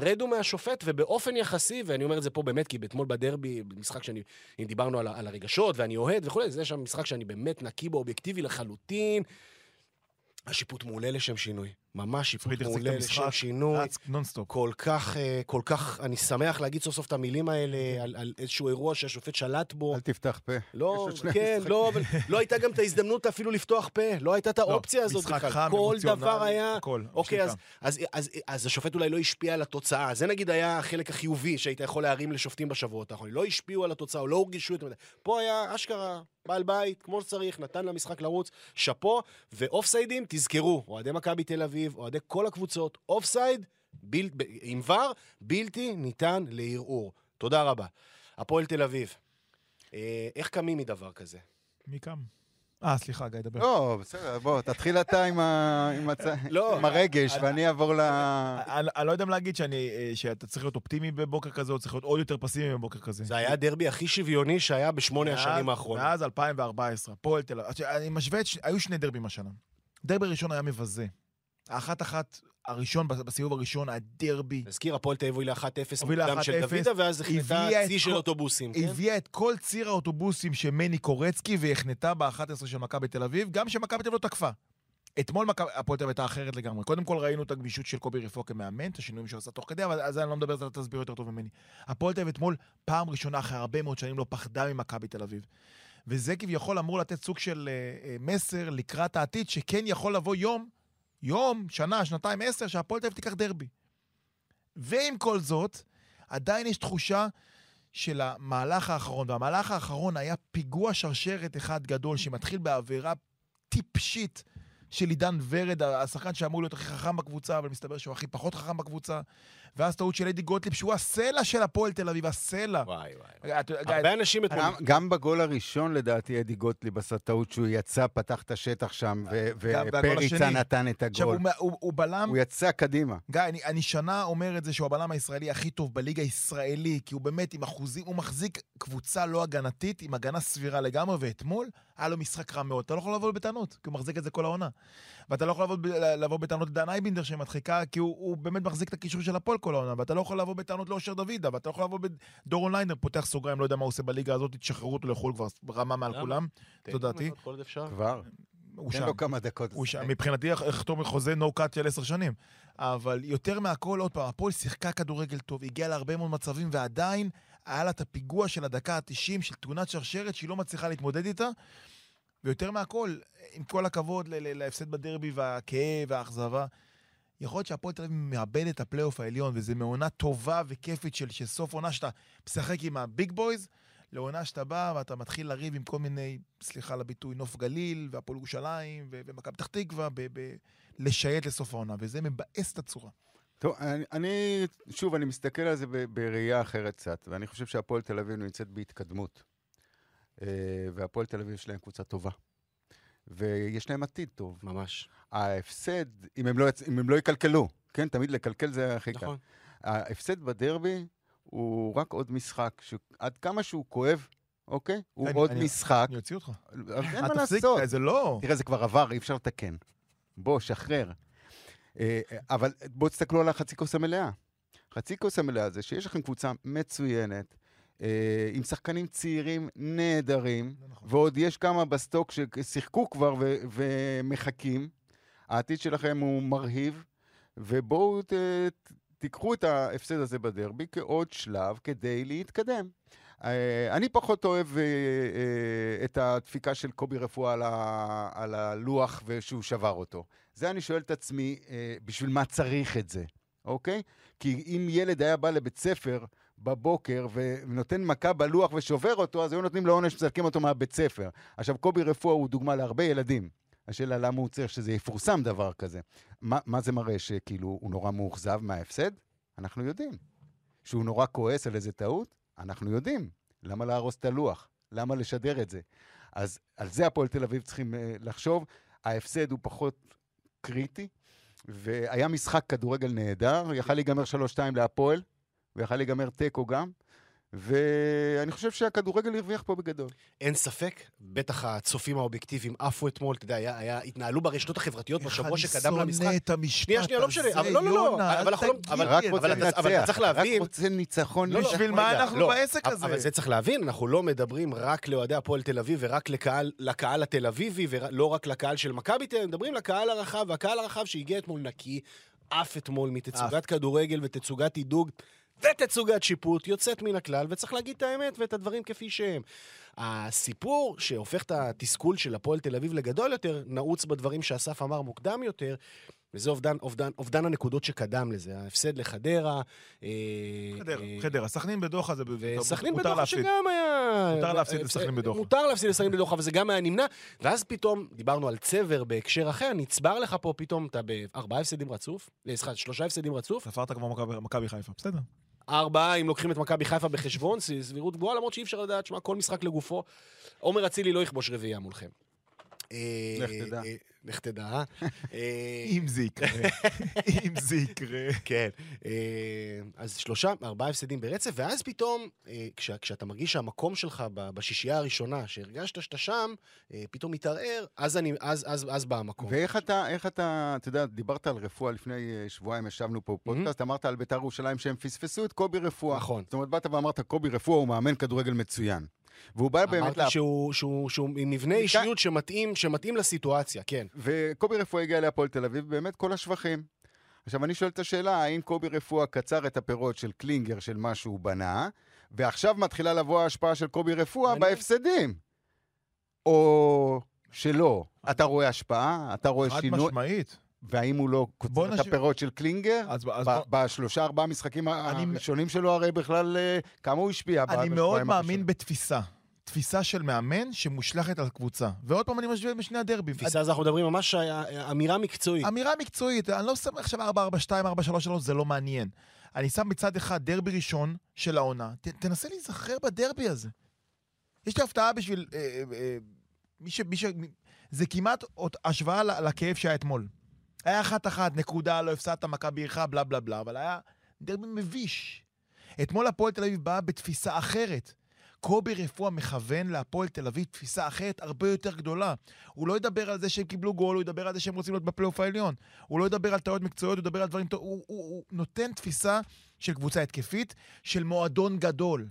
רדו מהשופט, ובאופן יחסי, ואני אומר את זה פה באמת, כי אתמול בדרבי, במשחק שאני, אם דיברנו על, על הרגשות, ואני אוהד וכולי, זה שם משחק שאני באמת נקי בו, אובייקטיבי לחלוטין. השיפוט מעולה לשם שינוי. ממש שיפוט מעולה לשם שינוי. רץ נונסטופ. כל כך, אה, כל כך, אני שמח להגיד סוף סוף את המילים האלה על, על איזשהו אירוע שהשופט שלט בו. אל תפתח פה. לא, כן. לא, אבל לא הייתה גם את ההזדמנות אפילו לפתוח פה, לא הייתה את האופציה הזאת משחק בכלל. חם, כל דבר היה... הכל, אוקיי, אז. אז, אז, אז השופט אולי לא השפיע על התוצאה. זה נגיד היה החלק החיובי שהיית יכול להרים לשופטים בשבועות האחרונים. לא השפיעו על התוצאה, או לא הורגשו את... פה היה אשכרה בעל בית, כמו שצריך, נתן למשחק לרוץ, שאפו, ואופסיידים, תזכרו, אוהדי מכבי תל אביב, אוהדי כל הקבוצות, אופסייד, בל, ב, עם ור, בלתי ניתן לערעור. תודה רבה. הפועל תל אביב, אה, איך קמים מדבר כזה? מי קם? אה, סליחה, גיא, דבר. לא, בסדר, בוא, תתחיל אתה עם ה- עם הצ- לא, עם הרגש, ואני אעבור ל... אני לא יודע מה להגיד, שאני, אה, שאתה צריך להיות אופטימי בבוקר כזה, או צריך להיות עוד יותר פסימי בבוקר כזה. זה היה הדרבי הכי שוויוני שהיה בשמונה השנים האחרונות. מאז 2014, הפועל תל אביב. אני משווה. ש- היו שני דרבים השנה. דרבי ראשון היה מבזה. האחת-אחת, הראשון, בסיבוב הראשון, הדרבי, נזכיר, הפועל תל אביב הובילה 1-0 הובילה מוקדם של 1-0, דוידה, ואז את צי של אוטובוסים, כן? הביאה את כל ציר האוטובוסים של מני קורצקי והחנתה ב-11 של מכבי תל אביב, גם שמכבי תל אביב לא תקפה. אתמול הפועל תל אביב הייתה אחרת לגמרי. קודם כל ראינו את הגמישות של קובי רפואה כמאמן, את השינויים שהוא עשה תוך כדי, אבל על זה אני לא מדבר, אתה תסביר יותר טוב ממני. הפועל תל אביב אתמול, פעם ראשונה אחרי הרבה מאוד שנים, לא פחדה ממכבי תל אביב. וזה כביכול אמור לתת סוג של אה, אה, מסר לקראת העתיד, שכן יכול לבוא יום, יום, שנה, שנתיים, עשר, שהפועל תל אביב תיקח דרבי. ועם כל זאת, עדיין יש תחושה של המהלך האחרון, והמהלך האחרון היה פיגוע שרשרת אחד גדול שמתחיל בעבירה טיפשית של עידן ורד, השחקן שאמור להיות הכי חכם בקבוצה, אבל מסתבר שהוא הכי פחות חכם בקבוצה. ואז טעות של אדי גוטליב, שהוא הסלע של הפועל תל אביב, הסלע. וואי, וואי. הרבה אנשים אתמול... גם, גם בגול הראשון, לדעתי, אדי גוטליב עשה טעות שהוא יצא, פתח את השטח שם, ופריצה. נתן את עכשיו, הגול. הוא, הוא, הוא בלם, הוא יצא קדימה. גיא, אני, אני שנה אומר את זה שהוא הבלם הישראלי הכי טוב בליגה הישראלי, כי הוא באמת עם אחוזים, הוא מחזיק קבוצה לא הגנתית, עם הגנה סבירה לגמרי, ואתמול היה לו משחק רע מאוד. אתה לא יכול לבוא בטענות, כי הוא מחזיק את זה כל העונה. ואתה לא יכול לבוא, בטענות לדן אייבינדר שמדחיקה, כי הוא, הוא באמת מחזיק את הקישור של הפועל כל העונה, ואתה לא יכול לבוא בטענות לאושר דוידה, ואתה לא יכול לבוא בדורון ליינר, פותח סוגריים, לא יודע מה הוא עושה בליגה הזאת, תשחררו אותו לחו"ל כבר רמה מעל? כולם. תן זו דעתי. כבר. הוא תן שם. לו כמה דקות. הוא שם, לשחק. מבחינתי יחתום חוזה נו קאט של עשר שנים. אבל יותר מהכל, עוד פעם, הפועל שיחקה כדורגל טוב, הגיעה להרבה מאוד מצבים, ועדיין היה לה את הפיגוע של הדקה ה-90 של תאונת שרשרת שהיא לא מצליחה להתמודד איתה. ויותר מהכל, עם כל הכבוד להפסד בדרבי והכאב והאכזבה, יכול להיות שהפועל תל אביב מאבד את הפלייאוף העליון, וזו מעונה טובה וכיפית של, של סוף עונה שאתה משחק עם ה big boys, לעונה שאתה בא ואתה מתחיל לריב עם כל מיני, סליחה על הביטוי, נוף גליל, והפועל ירושלים, ומכבי פתח תקווה, לשייט לסוף העונה, וזה מבאס את הצורה. טוב, אני, אני, שוב, אני מסתכל על זה בראייה אחרת קצת, ואני חושב שהפועל תל אביב נמצאת בהתקדמות. אה, והפועל תל אביב יש להם קבוצה טובה. ויש להם עתיד טוב. ממש. ההפסד, אם הם לא, יצ- אם הם לא יקלקלו, כן, תמיד לקלקל זה הכי קל. נכון. ההפסד בדרבי הוא רק עוד משחק, שעד כמה שהוא כואב, אוקיי? הוא אני- עוד אני- משחק, אני אוציא אותך. אז אה, אין מה תפסיק, לעשות. זה לא... תראה, זה כבר עבר, אי אפשר לתקן. בוא, שחרר. אה, אבל בואו תסתכלו על החצי כוס המלאה. חצי כוס המלאה זה שיש לכם קבוצה מצוינת, אה, עם שחקנים צעירים נהדרים, לא נכון. ועוד יש כמה בסטוק ששיחקו כבר ו- ומחכים. העתיד שלכם הוא מרהיב, ובואו ת- תיקחו את ההפסד הזה בדרבי כעוד שלב כדי להתקדם. אה, אני פחות אוהב אה, אה, את הדפיקה של קובי רפואה על, ה- על הלוח ושהוא שבר אותו. זה אני שואל את עצמי, אה, בשביל מה צריך את זה, אוקיי? כי אם ילד היה בא לבית ספר בבוקר ונותן מכה בלוח ושובר אותו, אז היו נותנים לו עונש ומסלקים אותו מהבית ספר. עכשיו, קובי רפואה הוא דוגמה להרבה ילדים. השאלה למה הוא צריך שזה יפורסם דבר כזה. מה, מה זה מראה? שכאילו הוא נורא מאוכזב מההפסד? אנחנו יודעים. שהוא נורא כועס על איזה טעות? אנחנו יודעים. למה להרוס את הלוח? למה לשדר את זה? אז על זה הפועל תל אביב צריכים uh, לחשוב. ההפסד הוא פחות קריטי, והיה משחק כדורגל נהדר, יכל להיגמר 3-2 להפועל, ויכל להיגמר תיקו גם, ואני חושב שהכדורגל הרוויח פה בגדול. אין ספק, בטח הצופים האובייקטיביים עפו אתמול, אתה יודע, היה, היה, התנהלו ברשתות החברתיות בשבוע שקדם איך אני למשחק. שונא את המשפט שנייה, שנייה, לא משנה, אבל לא, לא, לא, אבל אנחנו לא- אבל- רק רוצה. אבל לנצח, אבל אתה צריך להבין- רק רוצה ניצחון. לא, לא, בשביל מה אנחנו לא, בעסק אבל- הזה? אבל זה צריך להבין, אנחנו לא מדברים רק לאוהדי הפועל תל אביב ורק לקהל, לקהל התל אביבי, ולא רק לקהל של מכבי תל אביב, מדברים לקהל הרחב, והקהל הרחב שהגיע אתמול נקי, עף אתמול מתצוגת כדורגל ותצוגת עידוג. ותצוגת שיפוט יוצאת מן הכלל, וצריך להגיד את האמת ואת הדברים כפי שהם. הסיפור שהופך את התסכול של הפועל תל אביב לגדול יותר, נעוץ בדברים שאסף אמר מוקדם יותר, וזה אובדן, אובדן, אובדן הנקודות שקדם לזה, ההפסד לחדרה. אה, חדרה, אה, חדרה. סכנין בדוחה זה... וסכנין בדוחה. שגם היה... מותר להפסיד לסכנין בדוחה. מותר להפסיד לסכנין בדוחה, וזה גם היה נמנע. ואז פתאום, דיברנו על צבר בהקשר אחר, נצבר לך פה פתאום, אתה בארבעה הפסדים רצוף, אה, סליחה, שלושה הפסדים רצוף, ספרת מכבי- מכבי חיפה, בסדר. ארבעה, אם לוקחים את מכבי חיפה בחשבון, סבירות גבוהה, למרות שאי אפשר לדעת, שמע, כל משחק לגופו. עומר אצילי לא יכבוש רביעייה מולכם. אה, לך תדע. לך תדע, אה? אה? אם זה יקרה. אם זה יקרה. כן. אה, אז שלושה, ארבעה הפסדים ברצף, ואז פתאום, כש, כשאתה מרגיש שהמקום שלך בשישייה הראשונה, שהרגשת שאתה שם, פתאום מתערער, אז, אני, אז, אז, אז בא המקום. ואיך אתה, איך אתה, אתה יודע, דיברת על רפואה לפני שבועיים, ישבנו פה בפודקאסט, אמרת על בית"ר ירושלים שהם פספסו את קובי רפואה. נכון. זאת אומרת, באת ואמרת, קובי רפואה הוא מאמן כדורגל מצוין. והוא בא באמת... אמרתי לה- שהוא, שהוא, שהוא עם מבנה אישיות שמתאים, שמתאים לסיטואציה, כן. וקובי רפואה הגיע להפועל תל אביב, באמת כל השבחים. עכשיו, אני שואל את השאלה, האם קובי רפואה קצר את הפירות של קלינגר, של מה שהוא בנה, ועכשיו מתחילה לבוא ההשפעה של קובי רפואה. בהפסדים? או שלא? אתה רואה השפעה? אתה רואה חד שינוי? משמעית. והאם הוא לא קוצר את נשאיר- הפירות של קלינגר? אז אז ב- בוא- בשלושה, ארבעה משחקים אני- הראשונים שלו, הרי בכלל, אה, כמה הוא השפיע אני מאוד הראשונים? מאמין בתפיסה. תפיסה של מאמן שמושלכת על קבוצה. ועוד פעם אני משווה בשני הדרבים. תפיסה הזו אנחנו מדברים ממש אה, אמירה מקצועית. אמירה מקצועית, אני לא שם עכשיו 4-4-2, 4-3-3, זה לא מעניין. אני שם מצד אחד דרבי ראשון של העונה, ת, תנסה להיזכר בדרבי הזה. יש לי הפתעה בשביל... אה, אה, מי ש... מי ש... זה כמעט עוד השוואה לכאב שהיה אתמול. היה אחת-אחת, נקודה, לא הפסדת, מכבי עירך, בלה בלה בלה, אבל היה דרבי מביש. אתמול הפועל תל אביב באה בתפיסה אחרת. קובי רפואה מכוון להפועל תל אביב תפיסה אחרת הרבה יותר גדולה. הוא לא ידבר על זה שהם קיבלו גול, הוא ידבר על זה שהם רוצים להיות בפלייאוף העליון. הוא לא ידבר על טעויות מקצועיות, הוא ידבר על דברים... טוב- הוא, הוא, הוא נותן תפיסה של קבוצה התקפית, של מועדון גדול.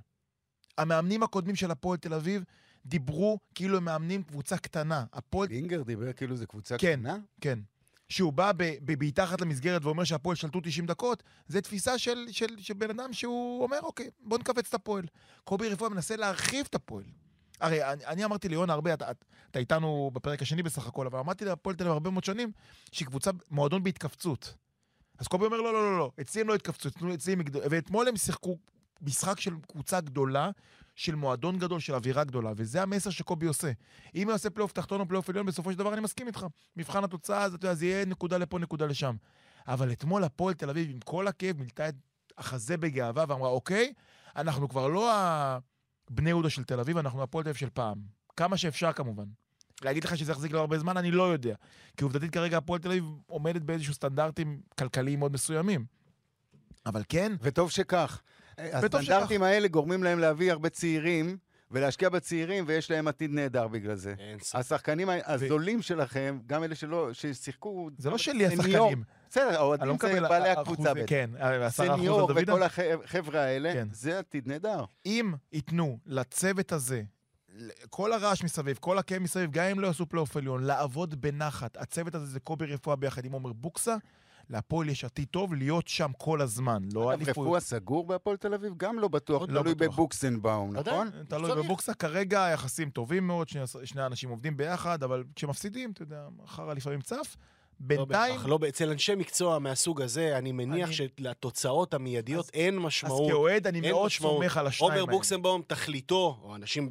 המאמנים הקודמים של הפועל תל אביב דיברו כאילו הם מאמנים קבוצה קטנה. הפועל... קלינגר דיבר כאילו זו קבוצה כן. קטנה? כן. שהוא בא ב- ב- מתחת למסגרת ואומר שהפועל שלטו 90 דקות, זה תפיסה של, של, של בן אדם שהוא אומר, אוקיי, בוא נכווץ את הפועל. קובי רפואה מנסה להרחיב את הפועל. הרי אני, אני אמרתי ליונה הרבה, אתה, אתה איתנו בפרק השני בסך הכל, אבל אמרתי להפועל תל אביב הרבה מאוד שנים, שהיא קבוצה, מועדון בהתכווצות. אז קובי אומר, לא, לא, לא, לא, אצלי הם לא התכווצו, אצלי הם יגדלו. ואתמול הם שיחקו משחק של קבוצה גדולה, של מועדון גדול, של אווירה גדולה, וזה המסר שקובי עושה. אם הוא יעשה פלייאוף תחתון או פלייאוף עליון, בסופו של דבר אני מסכים איתך. מבחן התוצאה, אז אתה יודע, זה יהיה נקודה לפה, נקודה לשם. אבל אתמול הפועל תל אביב, עם כל הכאב, מילאה את החזה בגאווה ואמרה, אוקיי, אנחנו כבר לא הבני יהודה של תל אביב, אנחנו הפועל תל אביב של פעם. כמה שאפשר כמובן. להגיד לך שזה יחזיק לו הרבה זמן, אני לא יודע. כי עובדתית כרגע הפועל תל אביב עומדת באיזשהו סטנדרטים כלכליים מאוד מסוימים. אבל כן, וטוב שכך. וטוב הסטנדרטים האלה גורמים להם להביא הרבה צעירים ולהשקיע בצעירים, ויש להם עתיד נהדר בגלל זה. אין ספק. השחקנים הזולים שלכם, גם אלה שלא, ששיחקו... זה לא שלי. השחקנים. בסדר, לא האוהדים זה בעלי הקבוצה בטח. כן, עשרה אחוז סניור על דוידה. וכל החבר'ה האלה, כן. זה עתיד נהדר. אם ייתנו לצוות הזה, כל הרעש מסביב, כל הכאב מסביב, גם אם לא יעשו פלייאוף עליון, לעבוד בנחת, הצוות הזה זה קובי רפואה ביחד עם עומר בוקסה, להפועל יש עתיד טוב להיות שם כל הזמן, לא אגב, אליפות. רפואה סגור בהפועל תל אביב? גם לא בטוח, לא תלוי בטוח. בבוקסנבאום. נכון? תלוי. בבוקסה, כרגע יחסים טובים מאוד, שני, שני אנשים עובדים ביחד, אבל כשמפסידים, אתה יודע, חרא לפעמים צף. לא בינתיים, בהכרח, לא, אצל אנשי מקצוע מהסוג הזה, אני מניח אני- שלתוצאות המיידיות אז- אין אז משמעות. כאוהד אני מאוד. סומך על השניים עומר האלה. בוקסנבאום, תכליתו, או אנשים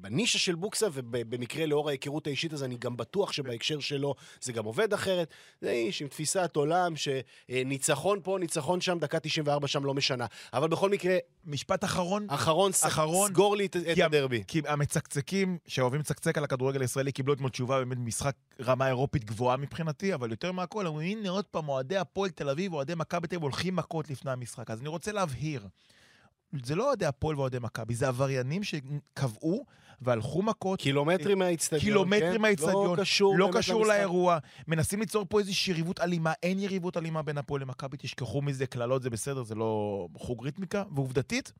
בנישה של בוקסה, ובמקרה לאור ההיכרות האישית הזו, אני גם בטוח שבהקשר שלו זה גם עובד אחרת. זה איש עם תפיסת עולם שניצחון פה, ניצחון שם, דקה 94 שם לא משנה. אבל בכל מקרה, משפט אחרון, אחרון, אחרון, סגור לי את את הדרבי. כי המצקצקים שאוהבים לצקצק על הכדורגל הישראלי קיבלו אתמול תשובה באמת משחק רמה אירופית גבוהה מבחינתי, אבל יותר מהכל, אמרו, הנה עוד פעם, אוהדי הפועל תל אביב, אוהדי מכבי תל אביב הולכים מכות לפני המשחק. אז אני רוצה להבהיר, זה לא אוהדי הפועל ואוהדי מכבי, זה עבריינים שקבעו והלכו מכות. קילומטרים מהאיצטדיון. קילומטרים כן? מהאיצטדיון, לא קשור לא קשור למשחק. לאירוע, מנסים ליצור פה איזושהי יריבות אלימה, אין יריבות אלימה בין הפועל למכבי, תשכחו מזה, קללות זה בסדר, זה לא חוג ריתמיקה, ועובדתית,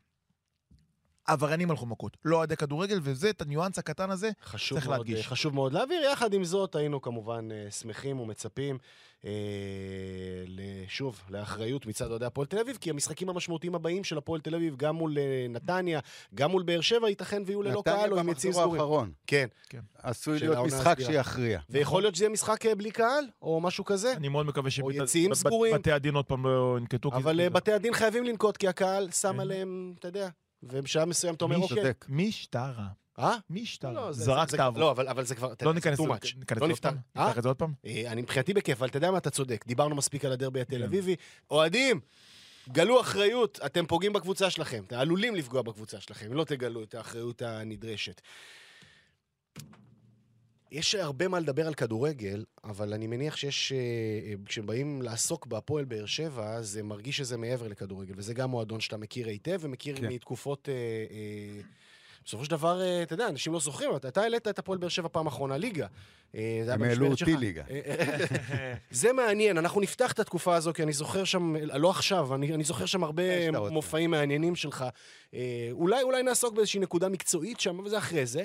עבריינים הלכו מכות, לא אוהדי כדורגל, וזה, את הניואנס הקטן הזה, חשוב צריך מאוד, להדגיש. חשוב מאוד להעביר. יחד עם זאת, היינו כמובן אה, שמחים ומצפים, אה, שוב, לאחריות מצד אוהדי הפועל תל אביב, כי המשחקים המשמעותיים הבאים של הפועל תל אביב, גם מול אה, נתניה, גם מול באר שבע, ייתכן ויהיו ללא קהל או עם יציאים במחזור סגורים. האחרון. כן, עשוי של להיות משחק. שיכריע. ויכול להיות שזה יהיה משחק אה, בלי קהל, או משהו כזה. אני מאוד מקווה. שבתי הדין עוד פעם לא ינקטו. אבל בתי הדין חייבים לנקוט, כי הקהל שם כן. עליהם, אתה יודע, ובשעה מסוים אתה אומר, מי אוקיי. צודק. משטרה, אה? משטרה, לא, זה- זרקת זה- עבור. לא, אבל אבל זה כבר, לא ניכנס too לזה לא עוד נפתח. אה? את זה עוד פעם? אה, אני מבחינתי בכיף, אבל אתה יודע מה, אתה צודק. דיברנו מספיק על הדרבי התל כן. אביבי. אוהדים, גלו אחריות, אתם פוגעים בקבוצה שלכם. אתם עלולים לפגוע בקבוצה שלכם, אם לא תגלו את האחריות הנדרשת. יש הרבה מה לדבר על כדורגל, אבל אני מניח שיש... אה, אה, כשבאים לעסוק בהפועל באר שבע, זה מרגיש שזה מעבר לכדורגל, וזה גם מועדון שאתה מכיר היטב, ומכיר כן. מתקופות... אה, בסופו של דבר, אתה יודע, אנשים לא זוכרים, אתה, העלית את הפועל באר שבע פעם אחרונה ליגה. הם העלו. אותי ליגה. זה מעניין, אנחנו נפתח את התקופה הזו, כי אני זוכר שם, לא עכשיו, אני, אני זוכר שם הרבה. מופעים מעניינים שלך. אולי, אולי נעסוק באיזושהי נקודה מקצועית שם, אבל זה אחרי זה.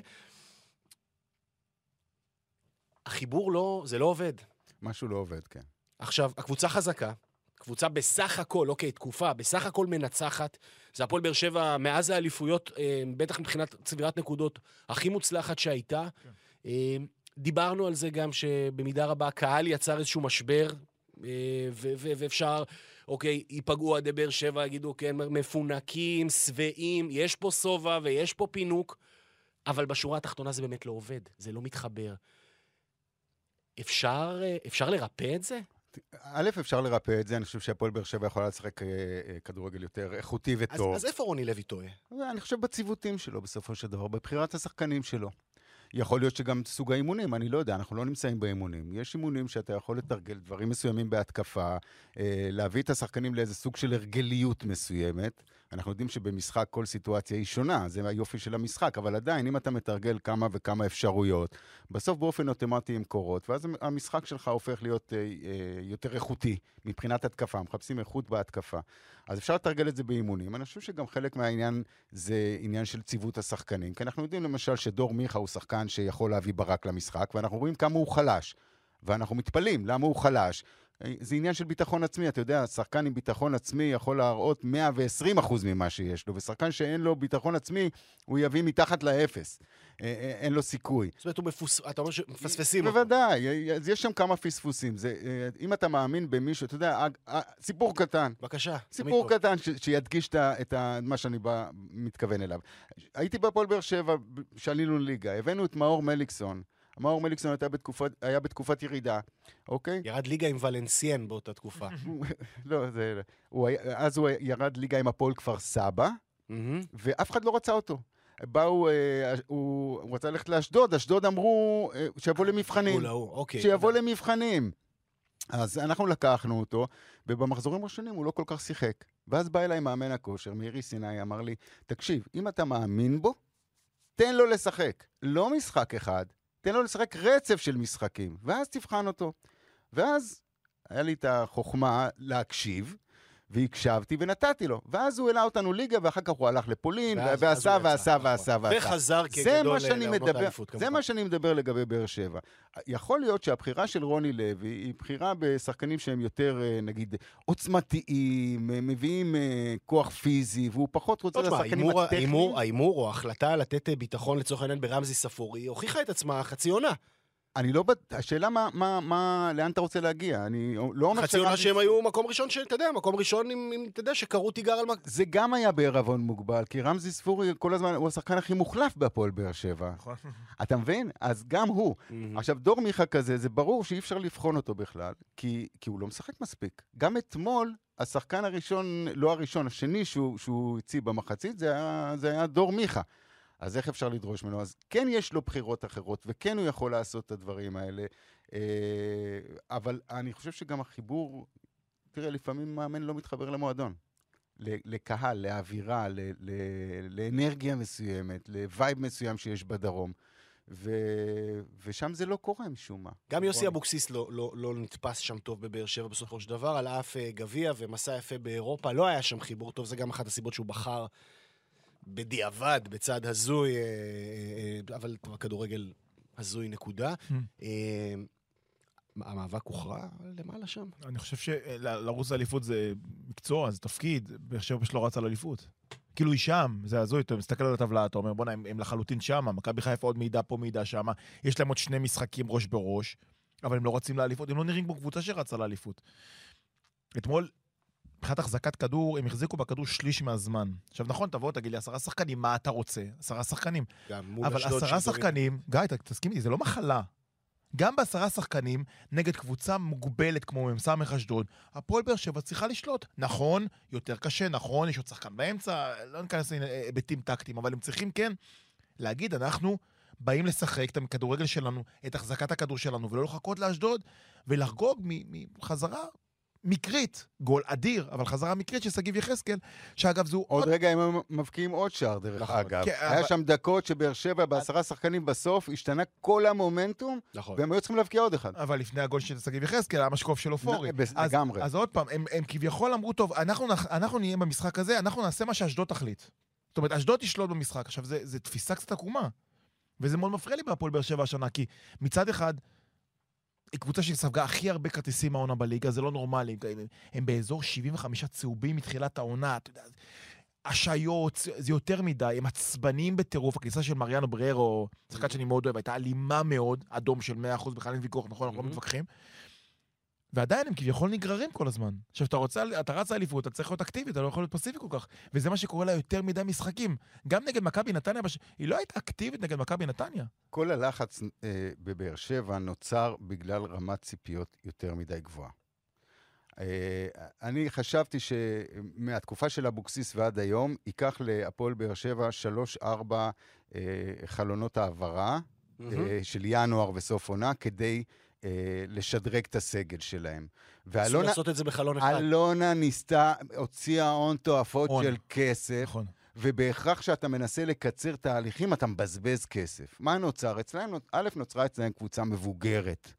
החיבור לא, זה לא עובד. משהו לא עובד, כן. עכשיו, הקבוצה חזקה, קבוצה בסך הכל, אוקיי, תקופה, בסך הכל מנצחת. זה הפועל באר שבע, מאז האליפויות, אה, בטח מבחינת צבירת נקודות, הכי מוצלחת שהייתה. אה, דיברנו על זה גם שבמידה רבה הקהל יצר איזשהו משבר, אה, ו- ו- ואפשר, אוקיי, ייפגעו אוהדי באר שבע, יגידו, כן, מפונקים, שבעים, יש פה שובע ויש פה פינוק, אבל בשורה התחתונה זה באמת לא עובד, זה לא מתחבר. אפשר, אה, אפשר לרפא את זה? א', אפשר לרפא את זה, אני חושב שהפועל באר שבע יכולה לשחק אה, אה, כדורגל יותר איכותי אז, וטוב. אז איפה רוני לוי טועה? אני חושב בציוותים שלו בסופו של דבר, בבחירת השחקנים שלו. יכול להיות שגם סוג האימונים, אני לא יודע, אנחנו לא נמצאים באימונים. יש אימונים שאתה יכול לתרגל דברים מסוימים בהתקפה, להביא את השחקנים לאיזה סוג של הרגליות מסוימת. אנחנו יודעים שבמשחק כל סיטואציה היא שונה, זה היופי של המשחק, אבל עדיין, אם אתה מתרגל כמה וכמה אפשרויות, בסוף באופן אוטומטי הן קורות, ואז המשחק שלך הופך להיות אה, אה, יותר איכותי מבחינת התקפה, מחפשים איכות בהתקפה. אז אפשר לתרגל את זה באימונים. אני חושב שגם חלק מהעניין זה עניין של ציוות השחקנים. כי אנחנו יודעים למשל שדור מיכה הוא שחקן שיכול להביא ברק למשחק, ואנחנו רואים כמה הוא חלש. ואנחנו מתפלאים למה הוא חלש. זה עניין של ביטחון עצמי, אתה יודע, שחקן עם ביטחון עצמי יכול להראות 120 אחוז ממה שיש לו, ושחקן שאין לו ביטחון עצמי, הוא יביא מתחת לאפס. אה, אה, אין לו סיכוי. זאת אומרת, הוא מפוס... אתה אומר שמפספסים אותו. בוודאי, אז יש שם כמה פספוסים. זה, אה, אם אתה מאמין במישהו, אתה יודע, אה, סיפור קטן. בבקשה. סיפור. קטן ש- שידגיש את ה- מה שאני בא, מתכוון אליו. הייתי בהפועל באר שבע, שעלינו ליגה, הבאנו את מאור מליקסון. מאור מליקסון הייתה בתקופת, היה בתקופת ירידה, אוקיי? ירד ליגה עם ולנסיין באותה תקופה. לא, זה... הוא היה, אז הוא ירד ליגה עם הפועל כפר סבא. ואף אחד לא רצה אותו. באו, אה, הוא, הוא רצה ללכת לאשדוד, אשדוד אמרו אה, שיבוא למבחנים. ההוא, אוקיי. שיבוא למבחנים. אז אנחנו לקחנו אותו, ובמחזורים הראשונים הוא לא כל כך שיחק. ואז בא אליי מאמן הכושר, מאירי סיני, אמר לי, תקשיב, אם אתה מאמין בו, תן לו לשחק. לא משחק אחד, תן לו לשחק רצף של משחקים, ואז תבחן אותו. ואז היה לי את החוכמה להקשיב, והקשבתי ונתתי לו. ואז הוא העלה אותנו ליגה, ואחר כך הוא הלך לפולין, ואז- ועשה הוא יצא, ועשה נכון. ועשה ועשה. וחזר זה כגדול מה שאני לעונות מדבר, האליפות, זה כמובן. מה שאני מדבר לגבי באר שבע. יכול להיות שהבחירה של רוני לוי היא בחירה בשחקנים שהם יותר, אה, נגיד, עוצמתיים, אה, מביאים אה, כוח פיזי, והוא פחות רוצה לא, ההימור- הטכניים. ההימור או ההחלטה לתת ביטחון לצורך העניין ברמזי ספורי הוכיחה את עצמה חצי עונה. אני לא... בט- השאלה מה, מה, מה, לאן אתה רוצה להגיע? אני לא אומר חצי עונה שהם היו מקום ראשון, שאתה יודע, מקום ראשון עם, אתה יודע, שקראו תיגר על... זה גם היה בערבון מוגבל, כי רמזי ספורי כל הזמן הוא השחקן הכי מוחלף בהפועל באר שבע. נכון. אתה מבין? אז גם הוא. עכשיו, דור מיכה כזה, זה ברור שאי אפשר לבחון אותו בכלל, כי, כי הוא לא משחק מספיק. גם אתמול, השחקן הראשון, לא הראשון, השני שהוא, שהוא הציב במחצית, זה היה, זה היה דור מיכה. אז איך אפשר לדרוש ממנו? אז כן יש לו בחירות אחרות, וכן הוא יכול לעשות את הדברים האלה. אה, אבל אני חושב שגם החיבור, תראה, לפעמים מאמן לא מתחבר למועדון. לקהל, לאווירה, ל- ל- לאנרגיה מסוימת, ל vibe מסוים שיש בדרום. ו... ושם זה לא קורה משום מה. גם יוסי אבוקסיס לא, לא, לא נתפס שם טוב בבאר שבע בסופו של דבר, על אף אה, גביע ומסע יפה באירופה, לא היה שם חיבור טוב, זה גם אחת הסיבות שהוא בחר בדיעבד, בצד הזוי, אה, אה, אבל כבר כדורגל הזוי נקודה. אה, המאבק הוכרע למעלה שם. אני חושב שלרוץ לאליפות זה מקצוע, זה תפקיד. באר שבע פשוט לא רצה לאליפות. כאילו היא שם, זה הזוי, אתה מסתכל על הטבלה, אתה אומר, בוא'נה, הם, הם לחלוטין שם, מכבי חיפה עוד מידע פה, מידע שם, יש להם עוד שני משחקים ראש בראש, אבל הם לא רצים לאליפות, הם לא נראים כמו קבוצה שרצה לאליפות. אתמול, מבחינת החזקת כדור, הם החזיקו בכדור שליש מהזמן. עכשיו, נכון, תבוא, תגיד לי, עשרה שחקנים, מה אתה רוצה? עשרה שחקנים. גם מול אבל עשרה. שחקנים, גיא, תסכים איתי, זה לא מחלה. גם בעשרה שחקנים, נגד קבוצה מוגבלת כמו מ"ס אשדוד, הפועל באר שבע צריכה לשלוט. נכון, יותר קשה, נכון, יש עוד שחקן באמצע, לא ניכנס להיבטים טקטיים, אבל הם צריכים כן להגיד, אנחנו באים לשחק את הכדורגל שלנו, את החזקת הכדור שלנו, ולא לחכות לאשדוד, ולחגוג מחזרה מקרית, גול אדיר, אבל חזרה מקרית של שגיב יחזקאל, שאגב זו עוד רגע הם מבקיעים עוד שער, דרך נכון. אגב. כן, היה אבל- שם דקות שבאר שבע בעשרה שחקנים בסוף, השתנה כל המומנטום, נכון. והם היו צריכים להבקיע עוד אחד. אבל לפני הגול של שגיב יחזקאל היה משקוף של אופורי. נ- בס- אז- לגמרי. אז עוד פעם, הם, הם כביכול אמרו, טוב, אנחנו, נח- אנחנו נהיה במשחק הזה, אנחנו נעשה מה שאשדוד תחליט. זאת אומרת, אשדוד תשלוט במשחק. עכשיו, זו תפיסה קצת עקומה. וזה מאוד מפריע לי בהפועל באר שבע השנה, כי מצד אחד, קבוצה שספגה הכי הרבה כרטיסים מהעונה בליגה, זה לא נורמלי. הם, הם באזור 75 צהובים מתחילת העונה, אתה יודע, השעיות, זה יותר מדי, הם עצבניים בטירוף. הכניסה של מריאנו בררו, שחקן שאני מאוד אוהב, הייתה אלימה מאוד, אדום של 100%, בכלל אין ויכוח, נכון, אנחנו לא. מתווכחים. ועדיין הם כביכול נגררים כל הזמן. עכשיו, אתה רוצה, אתה רץ לאליפות, אתה צריך להיות אקטיבי, אתה לא יכול להיות פסיבי כל כך. וזה מה שקורה לה יותר מדי משחקים. גם נגד מכבי נתניה, בש... היא לא הייתה אקטיבית נגד מכבי נתניה. כל הלחץ אה, בבאר שבע נוצר בגלל רמת ציפיות יותר מדי גבוהה. אה, אני חשבתי שמהתקופה של אבוקסיס ועד היום, ייקח להפועל באר שבע שלוש-ארבע אה, חלונות העברה מהמם. אה, של ינואר וסוף עונה, כדי אה, לשדרג את הסגל שלהם. ואלונה לעשות את זה בחלון אחד. אלונה ניסתה, הוציאה הון תועפות. של כסף, נכון. ובהכרח כשאתה מנסה לקצר תהליכים, אתה מבזבז כסף. מה נוצר? אצלם, א', נוצרה אצלם קבוצה מבוגרת,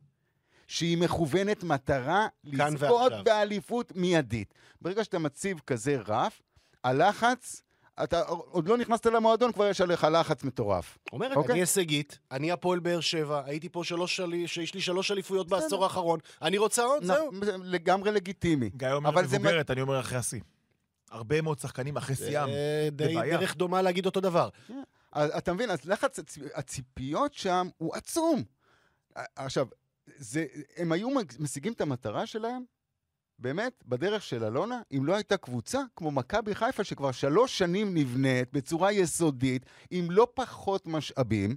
שהיא מכוונת מטרה לזכות ועכשיו. באליפות מיידית. ברגע שאתה מציב כזה רף, הלחץ, אתה עוד לא נכנסת למועדון, כבר יש עליך לחץ מטורף. אומרת, אוקיי. אני הישגית, אני הפועל באר שבע, הייתי פה שלוש, שלי- שיש לי שלוש אליפויות בעשור האחרון, אני רוצה עוד, זהו. לגמרי לגיטימי. גיא אומר אבל זה מבוגרת, אני אומר אחרי השיא. הרבה מאוד שחקנים אחרי שיאם. זה בעיה. דרך דומה להגיד אותו דבר. אז אתה מבין, אז לחץ הצ- הציפיות שם הוא עצום. עכשיו, זה, הם היו משיגים את המטרה שלהם, באמת, בדרך של אלונה, אם לא הייתה קבוצה כמו מכבי חיפה, שכבר שלוש שנים נבנית בצורה יסודית, עם לא פחות משאבים,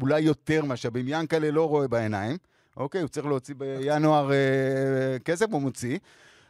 אולי יותר משאבים. ינקלה לא רואה בעיניים, אוקיי? הוא צריך להוציא בינואר אה, כסף, הוא מוציא.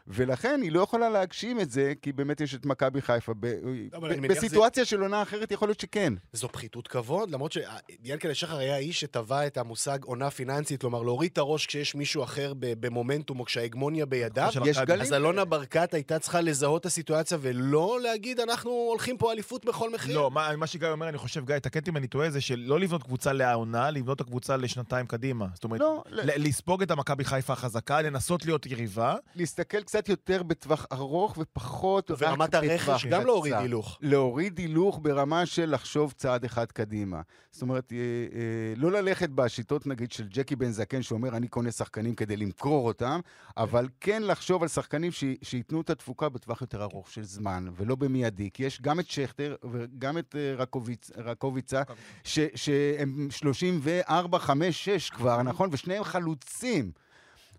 ולכן היא לא יכולה להגשים את זה, כי באמת יש את מכבי חיפה. ב- אבל ב- בסיטואציה של עונה אחרת יכול להיות שכן. זו פחיתות כבוד, למרות שיענקלה שחר היה האיש שטבע את המושג עונה פיננסית, כלומר להוריד את הראש כשיש מישהו אחר ב- במומנטום או כשההגמוניה בידיו. יש. גלים. אז אלונה ברקת הייתה צריכה לזהות את הסיטואציה ולא להגיד, אנחנו הולכים פה אליפות בכל מחיר. לא, מה, מה שגיא אומר, אני חושב, גיא, תקן אותי אם אני טועה, זה שלא לבנות קבוצה לעונה, לבנות את הקבוצה לשנתיים קדימה. זאת אומרת, לא, ל- ל- לספוג את המכבי חיפה החזקה, לנסות להיות יריבה. להסתכל קצת יותר בטווח ארוך ופחות רק ורמת בטווח הרכש גם להוריד קצר. הילוך. להוריד הילוך ברמה של לחשוב צעד אחד קדימה. זאת אומרת, אה, אה, לא ללכת בשיטות, נגיד, של ג'קי בן זקן, שאומר, אני קונה שחקנים כדי למכור אותם, אבל כן לחשוב על שחקנים שייתנו את התפוקה בטווח יותר ארוך של זמן, ולא במיידי. כי יש גם את שכטר וגם את אה, רקוביצ, רקוביצה, שהם 34, 5, 6 כבר, נכון? ושניהם חלוצים.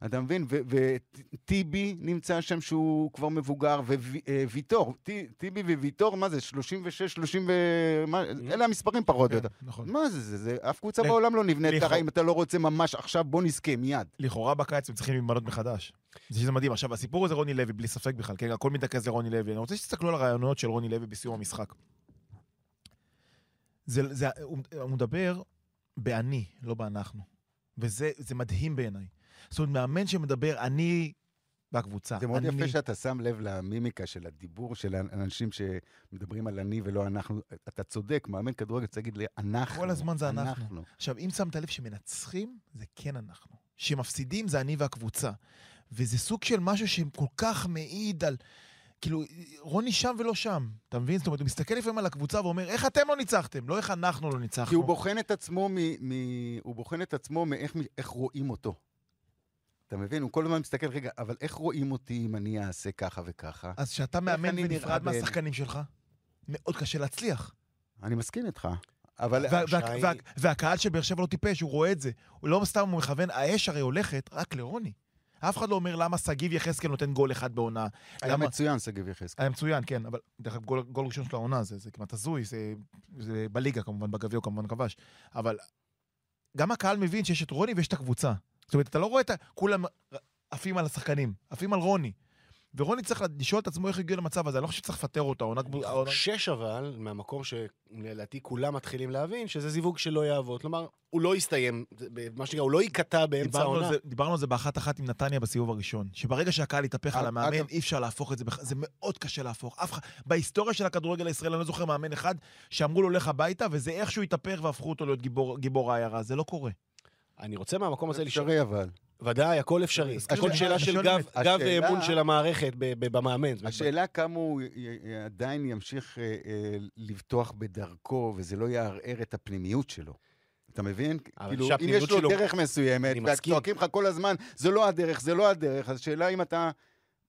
אתה מבין? וטיבי נמצא שם שהוא כבר מבוגר, וויטור, טיבי וויטור, מה זה, 36, 30 ו... מה- אלה המספרים פחות או כן, יותר. נכון. מה זה, זה, אף קבוצה בעולם לא נבנית ככה, אם אתה לא רוצה ממש עכשיו, בוא נזכה מיד. לכאורה בקיץ הם צריכים להיבנות מחדש. זה שזה מדהים. עכשיו, הסיפור הזה רוני לוי, בלי ספק בכלל, כן, הכל מתרכז לרוני לוי. אני רוצה שתסתכלו על הרעיונות של רוני לוי בסיום המשחק. זה, זה, הוא, הוא מדבר באני, לא באנחנו. וזה זה מדהים בעיניי. זאת אומרת, מאמן שמדבר אני והקבוצה. זה מאוד אני, יפה שאתה שם לב למימיקה של הדיבור של האנשים שמדברים על אני ולא אנחנו. אתה צודק, מאמן כדורגל צריך להגיד לי, אנחנו. כל הזמן זה אנחנו. עכשיו, אם שמת לב שמנצחים, זה כן אנחנו. שמפסידים, זה אני והקבוצה. וזה סוג של משהו שכל כך מעיד על... כאילו, רוני שם ולא שם, אתה מבין? זאת אומרת, הוא מסתכל לפעמים על הקבוצה ואומר, איך אתם לא ניצחתם? לא איך אנחנו לא ניצחנו. כי הוא בוחן את עצמו מ... מ... הוא בוחן את עצמו מאיך איך רואים אותו. אתה מבין? הוא כל הזמן מסתכל, רגע, אבל איך רואים אותי אם אני אעשה ככה וככה? אז כשאתה מאמן ונפרד? מהשחקנים שלך, מאוד קשה להצליח. אני מסכים איתך. אבל... וה- וה- היא- וה- והקהל של באר שבע לא טיפש, הוא רואה את זה. הוא לא סתם הוא מכוון, האש הרי הולכת רק לרוני. אף אחד לא אומר למה שגיב יחזקאל נותן גול אחד בעונה. היה למה- מצוין, שגיב יחזקאל. היה מצוין, כן, אבל דרך אגב, גול, גול ראשון של העונה, זה, זה כמעט הזוי, זה, זה בליגה כמובן, בגביע הוא כמובן כבש, אבל גם הקהל מבין שיש את רוני ויש את הקבוצה. זאת אומרת, אתה לא רואה את ה... כולם עפים על השחקנים, עפים על רוני. ורוני צריך לשאול את עצמו איך הגיע למצב הזה, אני לא חושב שצריך לפטר אותו, העונה... העונה- שש אבל, מהמקום שלדעתי כולם מתחילים להבין, שזה זיווג שלא יעבוד. כלומר, הוא לא יסתיים, מה שנקרא, הוא לא ייקטע באמצע העונה. דיברנו על זה באחת אחת עם נתניה בסיבוב הראשון, שברגע שהקהל יתהפך על אג- המאמן, אי אפשר להפוך את זה, זה מאוד קשה להפוך. אף אחד, בהיסטוריה של הכדורגל הישראלי, אני לא זוכר מאמן אחד שאמרו לו לך הביתה, וזה איכשהו התהפך והפכו אותו להיות גיבור העיירה, זה לא קורה. אני רוצה מהמקום הזה לשאול... אפשרי אבל. ודאי, הכל אפשרי. הכל שאלה של גב השאלה- ואמון של המערכת במאמן. השאלה כמה הוא עדיין ימשיך אה, אה, לבטוח בדרכו, וזה לא יערער את הפנימיות שלו. אתה מבין? כאילו, אם יש לו שלו- דרך מסוימת. וצועקים לך כל הזמן, זה לא הדרך, זה לא הדרך, אז שאלה אם אתה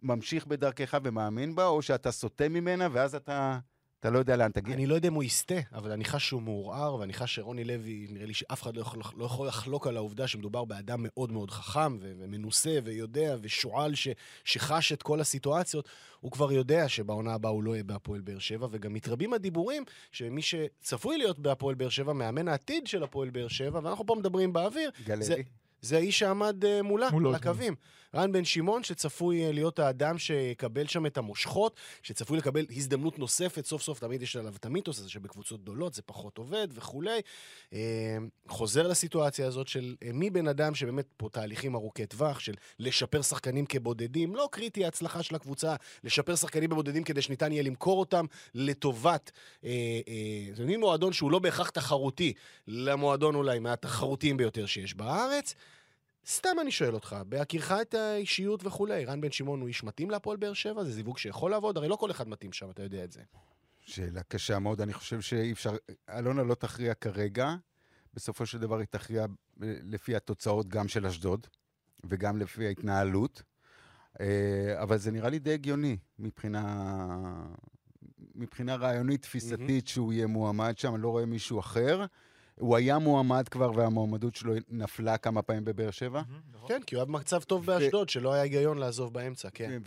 ממשיך בדרכך ומאמין בה, או שאתה סוטה ממנה, ואז אתה, אתה לא יודע לאן תגיע. אני לא יודע אם הוא יסטה, אבל אני חש שהוא מעורער, ואני חש שרוני לוי, נראה לי שאף אחד לא יכול, לא יכול לחלוק על העובדה שמדובר באדם מאוד מאוד חכם ו- ומנוסה ויודע ושועל ש, שחש את כל הסיטואציות. הוא כבר יודע שבעונה הבאה הוא לא יהיה בהפועל באר שבע, וגם מתרבים הדיבורים שמי שצפוי להיות בהפועל באר שבע, מאמן העתיד של הפועל באר שבע, ואנחנו פה מדברים באוויר, גלרי. זה- זה האיש שעמד אה, מולה, על הקווים. רן בן שמעון, שצפוי אה, להיות האדם שיקבל שם את המושכות, שצפוי לקבל הזדמנות נוספת, סוף סוף תמיד יש עליו את המיתוס הזה שבקבוצות גדולות זה פחות עובד וכולי. אה, חוזר לסיטואציה הזאת של מי בן אדם שבאמת פה תהליכים ארוכי טווח, של לשפר שחקנים כבודדים, לא קריטי ההצלחה של הקבוצה, לשפר שחקנים בבודדים כדי שניתן יהיה למכור אותם לטובת, זה מין מועדון שהוא לא בהכרח תחרותי, למועדון אולי מהתחרותיים ביותר שיש בארץ. סתם אני שואל אותך, בהכירך את האישיות וכולי, רן בן שמעון הוא איש מתאים להפועל באר שבע? זה זיווג שיכול לעבוד? הרי לא כל אחד מתאים שם, אתה יודע את זה. שאלה קשה מאוד, אני חושב שאי אפשר... אלונה לא תכריע כרגע, בסופו של דבר היא תכריע אה, לפי התוצאות גם של אשדוד, וגם לפי ההתנהלות, אה, אבל זה נראה לי די הגיוני מבחינה, מבחינה רעיונית, תפיסתית, שהוא יהיה מועמד שם, אני לא רואה מישהו אחר. הוא היה מועמד כבר והמועמדות שלו נפלה כמה פעמים בבאר שבע. כן, כי הוא היה במצב טוב באשדוד, שלא היה היגיון לעזוב באמצע, כן.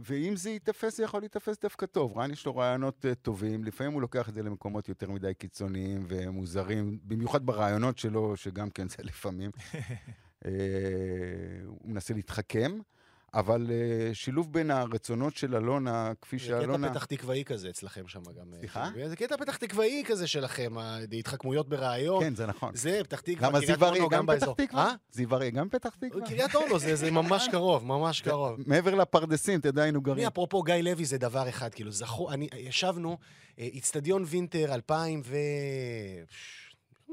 ואם זה ייתפס, זה יכול להיתפס דווקא טוב. רן יש לו רעיונות אה, טובים, לפעמים הוא לוקח את זה למקומות יותר מדי קיצוניים ומוזרים, במיוחד ברעיונות שלו, שגם כן זה לפעמים. אה, הוא מנסה להתחכם, אבל אה, שילוב בין הרצונות של אלונה, כפי זה קטע שאלונה... פתח תקוואי כזה אצלכם שם גם. אה, סליחה? זה קטע פתח תקוואי כזה שלכם, ההתחכמויות ברעיון. כן, זה נכון. זה פתח תקווה, למה קריית אונו גם פתח באזור. תקווה? אה? זיו אריה גם פתח תקווה? קריית אונו, זה זה ממש קרוב, ממש קרוב. מעבר לפרדסים, אתה יודע, היינו גרים. אפרופו גיא לוי, זה דבר אחד, כאילו, זכו, אני, ישבנו, איצטדיון וינטר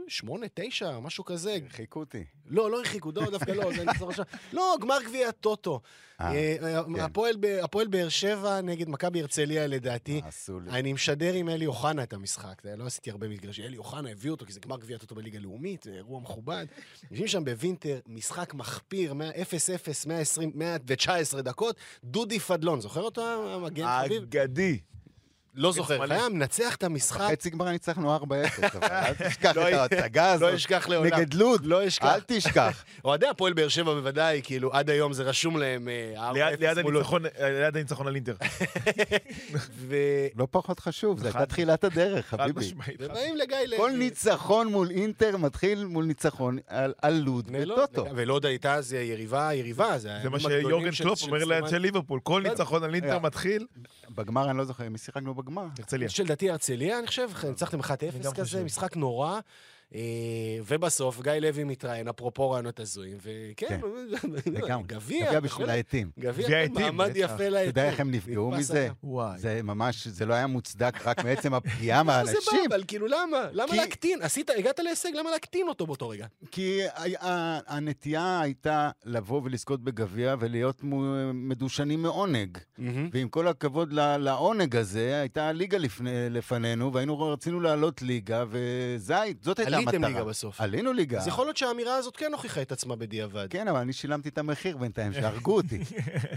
2008, 9, משהו כזה. חיכו אותי. לא, לא הרחיקו, לא, דווקא לא, זה אני זוכר עכשיו. לא, גמר גביע הטוטו. אה, אה, כן. הפועל באר שבע נגד מכבי הרצליה, לדעתי. לי? אני משדר עם אלי אוחנה את המשחק, לא עשיתי הרבה מפגשים. אלי אוחנה הביא אותו, כי זה גמר גביע טוטו בליגה הלאומית, זה אירוע מכובד. יושבים שם בווינטר, משחק מחפיר, 0-0, 120, 119 דקות, דודי פדלון, זוכר אותו, המגן חביב? אגדי. לא זוכר, שמאלי. היה מנצח את המשחק, חצי גמר ניצחנו 4-0, אבל אל תשכח לא את י- ההצגה הזאת. לא אשכח לעולם. נגד לוד. לא אשכח. אל תשכח. אוהדי הפועל באר שבע בוודאי, כאילו, עד היום זה רשום להם אה, 4-0 ליד ליד מול- הניצחון- ליד הניצחון על אינטר. לא פחות חשוב, זו חד- הייתה תחילת הדרך, חביבי. כל ניצחון מול אינטר מתחיל מול ניצחון על- על לוד וטוטו. ולוד הייתה אז יריבה, יריבה, זה זה מה שיורגן קלופ אומר לאנשי ליברפול, כל לא- ניצחון על אינטר. מתחיל, בגמר אני לא זוכר, מי שיחקנו בגמר? הרצליה. של דעתי הרצליה, אני חושב, ניצחתם 1-0 אני גם כזה. משחק נורא. אה, ובסוף גיא לוי מתראיין, אפרופו רעיונות הזויים, וכן, כן. גביע, גביע בשביל. העטים. גביע, העטים, מעמד. יפה לעטים. אתה יודע איך הם נפגעו מזה? זה ממש, זה לא היה מוצדק רק מעצם הפגיעה לא, זה מהאנשים. בא, אבל כאילו למה? למה להקטין? עשית, הגעת להישג, למה להקטין אותו באותו רגע? כי הנטייה הייתה לבוא ולזכות בגביע ולהיות מדושנים מעונג. ועם כל הכבוד לעונג הזה, הייתה ליגה לפני, לפנינו, והיינו רצינו לעלות ליגה, וזית, זאת הייתה עליתם ליגה בסוף. עלינו ליגה. אז יכול להיות שהאמירה הזאת כן הוכיחה את עצמה בדיעבד. כן, אבל אני שילמתי את המחיר בינתיים, שהרגו אותי.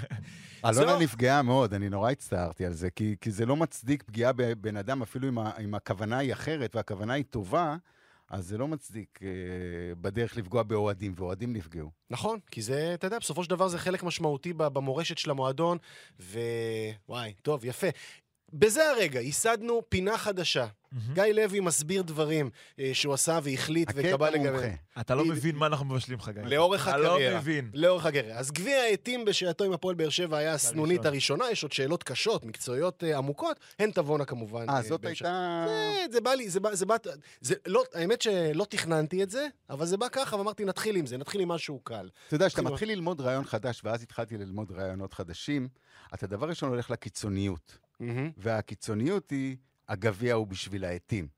אלונה נפגעה מאוד, אני נורא הצטערתי על זה, כי, כי זה לא מצדיק פגיעה בבן אדם, אפילו אם, אם הכוונה היא אחרת והכוונה היא טובה, אז זה לא מצדיק אה, בדרך לפגוע באוהדים, ואוהדים נפגעו. נכון, כי זה, אתה יודע, בסופו של דבר זה חלק משמעותי במורשת של המועדון, ווואי, טוב, יפה. בזה הרגע, ייסדנו פינה חדשה. גיא לוי מסביר דברים אה, שהוא עשה והחליט וקבע מומחה. לגבי... אתה לא. מבין מה אנחנו מבשלים לך, גיא. לאורך אתה לא הקריירה. מבין. לאורך הקריירה. אז גביע העטים בשעתו עם הפועל באר שבע היה הסנונית. הראשונה, יש עוד שאלות קשות, מקצועיות אה, עמוקות, הן תבואנה כמובן. אה, זאת בהמשך. הייתה... זה, זה בא לי, זה בא, זה בא, זה לא, האמת שלא תכננתי את זה, אבל זה בא ככה, ואמרתי, נתחיל עם זה, נתחיל עם משהו קל. אתה יודע, כשאתה כאילו- מתחיל ללמוד רעיון חדש, ואז התחלתי ללמוד רעיונות חדשים, אתה דבר ראשון הולך לקיצוניות. והקיצוניות היא, הגביע הוא בשביל העטים.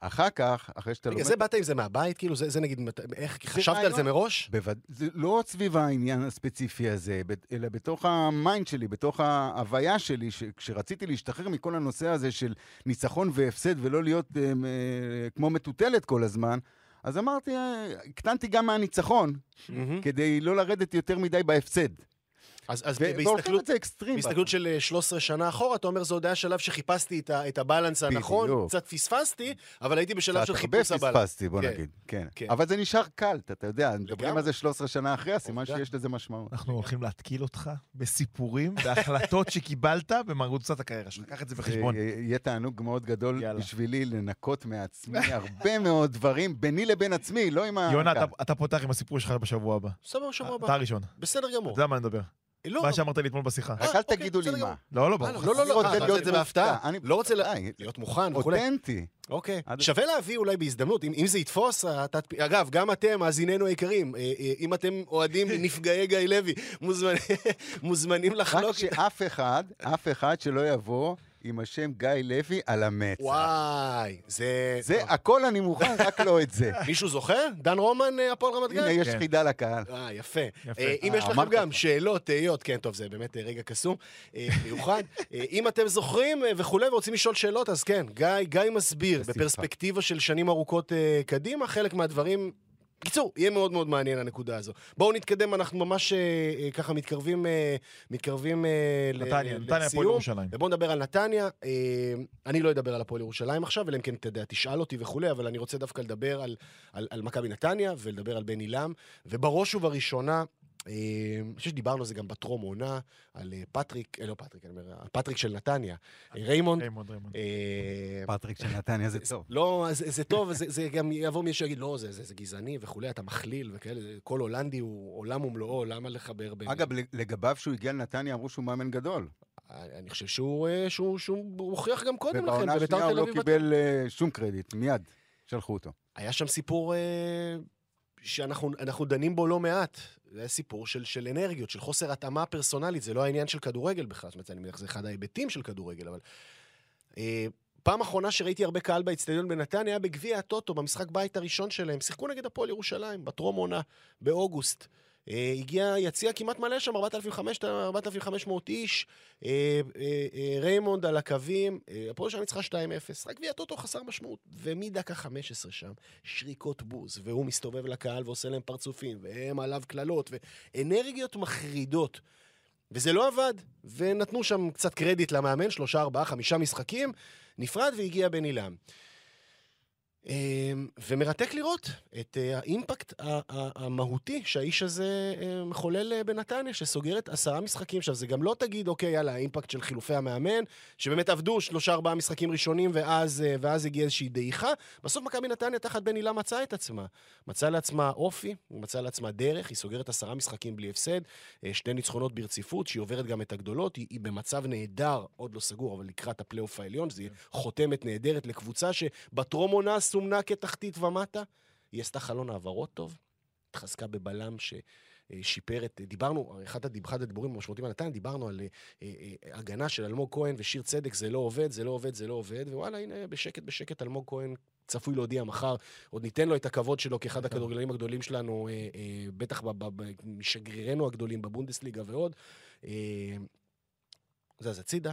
אחר כך, אחרי שאתה רגע, לומד... זה באת עם זה מהבית? כאילו, זה, זה נגיד, איך, חשבת על. זה מראש? בווד... זה לא סביב העניין הספציפי הזה, ב- אלא בתוך ה mind שלי, בתוך ההוויה שלי, שכשרציתי להשתחרר מכל הנושא הזה של ניצחון והפסד ולא להיות אה, אה, כמו מטוטלת כל הזמן, אז אמרתי, אה, הקטנתי גם מהניצחון, כדי לא לרדת יותר מדי בהפסד. אז, אז בהסתכלות, את זה אקסטרים. בהסתכלות של אה, 13 שנה אחורה, אתה אומר, זה עוד היה שלב שחיפשתי את, ה, את ה balance הנכון, בדיוק. קצת פספסתי, אבל הייתי בשלב של קצת הרבה חיפוש הבלנס. פספסתי, בוא כן. נגיד, כן. כן. אבל זה נשאר קלט, אתה יודע, מדברים. על זה 13 שנה אחרי, הסימן. שיש לזה משמעות. אנחנו הולכים להתקיל אותך בסיפורים, בהחלטות שקיבלת במרוצת הקריירה שלך. קח את זה בחשבון. יהיה תענוג מאוד גדול. בשבילי לנקות מעצמי הרבה מאוד דברים, ביני לבין עצמי, לא עם ה... יונה, אתה- אתה פותח עם הסיפור שלך בשבוע הבא. בסדר, שבוע אתה הבא. הראשון. בסדר אתה גמור. יודע מה אני מדבר. לא, מה שאמרת לי אתמול בשיחה. רק אה, אל אוקיי, תגידו לי מה. לא, לא, אה, ברור. לא, לא, אני לא, רוצה אה, את זה בהפתעה. לא רוצה ל- די. להיות מוכן וכולי. אותנטי. אוקיי. שווה להביא אולי בהזדמנות, אם, אם זה יתפוס, אתה... אגב, גם אתם, מאזיננו היקרים, אה, אה, אם אתם אוהדים נפגעי גיא לוי, מוזמנים, מוזמנים רק לחלוק. שאף אחד, אף אחד שלא יבוא עם השם גיא לוי על המצח. וואי, זה... זה, הכל אני מוכן, רק לא את זה. מישהו זוכר? דן רומן, אה, הפועל רמת גן? הנה, יש כן. חידה לקהל. אה, יפה. אה, אם אה, יש לכם גם. שאלות, תהיות, כן, טוב, זה באמת רגע קסום, מיוחד. אם אתם זוכרים וכולי ורוצים לשאול שאלות, אז כן, גיא, גיא מסביר. בפרספקטיבה של שנים ארוכות קדימה, חלק מהדברים בקיצור, יהיה מאוד מאוד מעניין הנקודה הזו. בואו נתקדם, אנחנו ממש אה, אה, ככה מתקרבים, אה, מתקרבים אה, ל- נתניה, אה, נתניה, הפועל לסיום. ירושלים. ובואו נדבר על נתניה. אה, אני לא אדבר על הפועל ירושלים עכשיו, אלא אם כן, אתה יודע, תשאל אותי וכולי, אבל אני רוצה דווקא לדבר על, על, על מכבי נתניה ולדבר על בן אילם, ובראש ובראשונה, אני חושב שדיברנו על זה גם בטרום עונה, על אה, פטריק, אה, לא פטריק, אני אומר, על פטריק של נתניה. אה, ריימונד. ריימונד, ריימונד. פטריק של נתניה זה טוב. לא, זה, זה טוב, זה, זה גם יבוא מישהו שיגיד, לא, זה, זה, זה גזעני וכולי, אתה מכליל וכאלה, כל הולנדי הוא עולם ומלואו, למה לחבר בין... אגב, לגביו שהוא הגיע לנתניה אמרו שהוא מאמן גדול. אני חושב שהוא, הוכיח גם קודם לכן, ובעונה השנייה הוא לא. קיבל שום קרדיט, מיד שלחו אותו. היה שם סיפור שאנחנו אנחנו דנים בו לא מעט. זה סיפור של, של אנרגיות, של חוסר התאמה פרסונלית, זה לא העניין של כדורגל בכלל, זאת אומרת, אני מניח שזה אחד ההיבטים של כדורגל, אבל... אה, פעם אחרונה שראיתי הרבה קהל באצטדיון בנתניה היה בגביע הטוטו, במשחק בית הראשון שלהם. שיחקו נגד הפועל ירושלים, בטרום עונה, באוגוסט. אה, הגיע יציע כמעט מלא שם, 4,500 4,500 איש. אה, אה, ריימונד על הקווים, הפועל ירושלים ניצחה 2-0. רק גביע הטוטו חסר משמעות. ומדקה 15 שם, שריקות בוז, והוא מסתובב לקהל ועושה להם פרצופים, והם עליו קללות, ואנרגיות מחרידות. וזה לא עבד, ונתנו שם קצת קרדיט למאמן, שלושה, ארבעה, חמישה משחקים, נפרד והגיע בן עילם. אמ, ומרתק לראות את אה, האימפקט המהותי שהאיש הזה אה, מחולל אה, בנתניה, שסוגרת עשרה משחקים. עכשיו, זה גם לא תגיד, אוקיי, יאללה, האימפקט של חילופי המאמן, שבאמת עבדו שלושה, ארבעה משחקים ראשונים, ואז, ואז הגיעה איזושהי דעיכה. בסוף מכבי נתניה תחת בן הילה מצאה את עצמה. מצאה לעצמה אופי, מצאה לעצמה דרך, היא סוגרת עשרה משחקים בלי הפסד, שני ניצחונות ברציפות, שהיא עוברת גם את הגדולות, היא, היא במצב נהדר, עוד לא סגור, אבל לקראת הפלייאוף העליון, זה יהיה חותמת נהדרת לקבוצה שבטרום עונה סומנה כתחתית ומטה. היא עשתה חלון העברות טוב, התחזקה בבלם ששיפר את... דיברנו, אחד הד- אחד הדיבורים המשמעותיים על נתניה, דיברנו על אה, אה, הגנה של אלמוג כהן ושיר צדק, זה לא עובד, זה לא עובד, זה לא עובד, ווואלה, הנה, בשקט בשקט אלמוג כהן צפוי להודיע מחר, עוד ניתן לו את הכבוד שלו כאחד הכדורגלנים הגדולים שלנו, אה, אה, בטח משגרירינו הגדולים בבונדסליגה ועוד. אה, זז הצידה,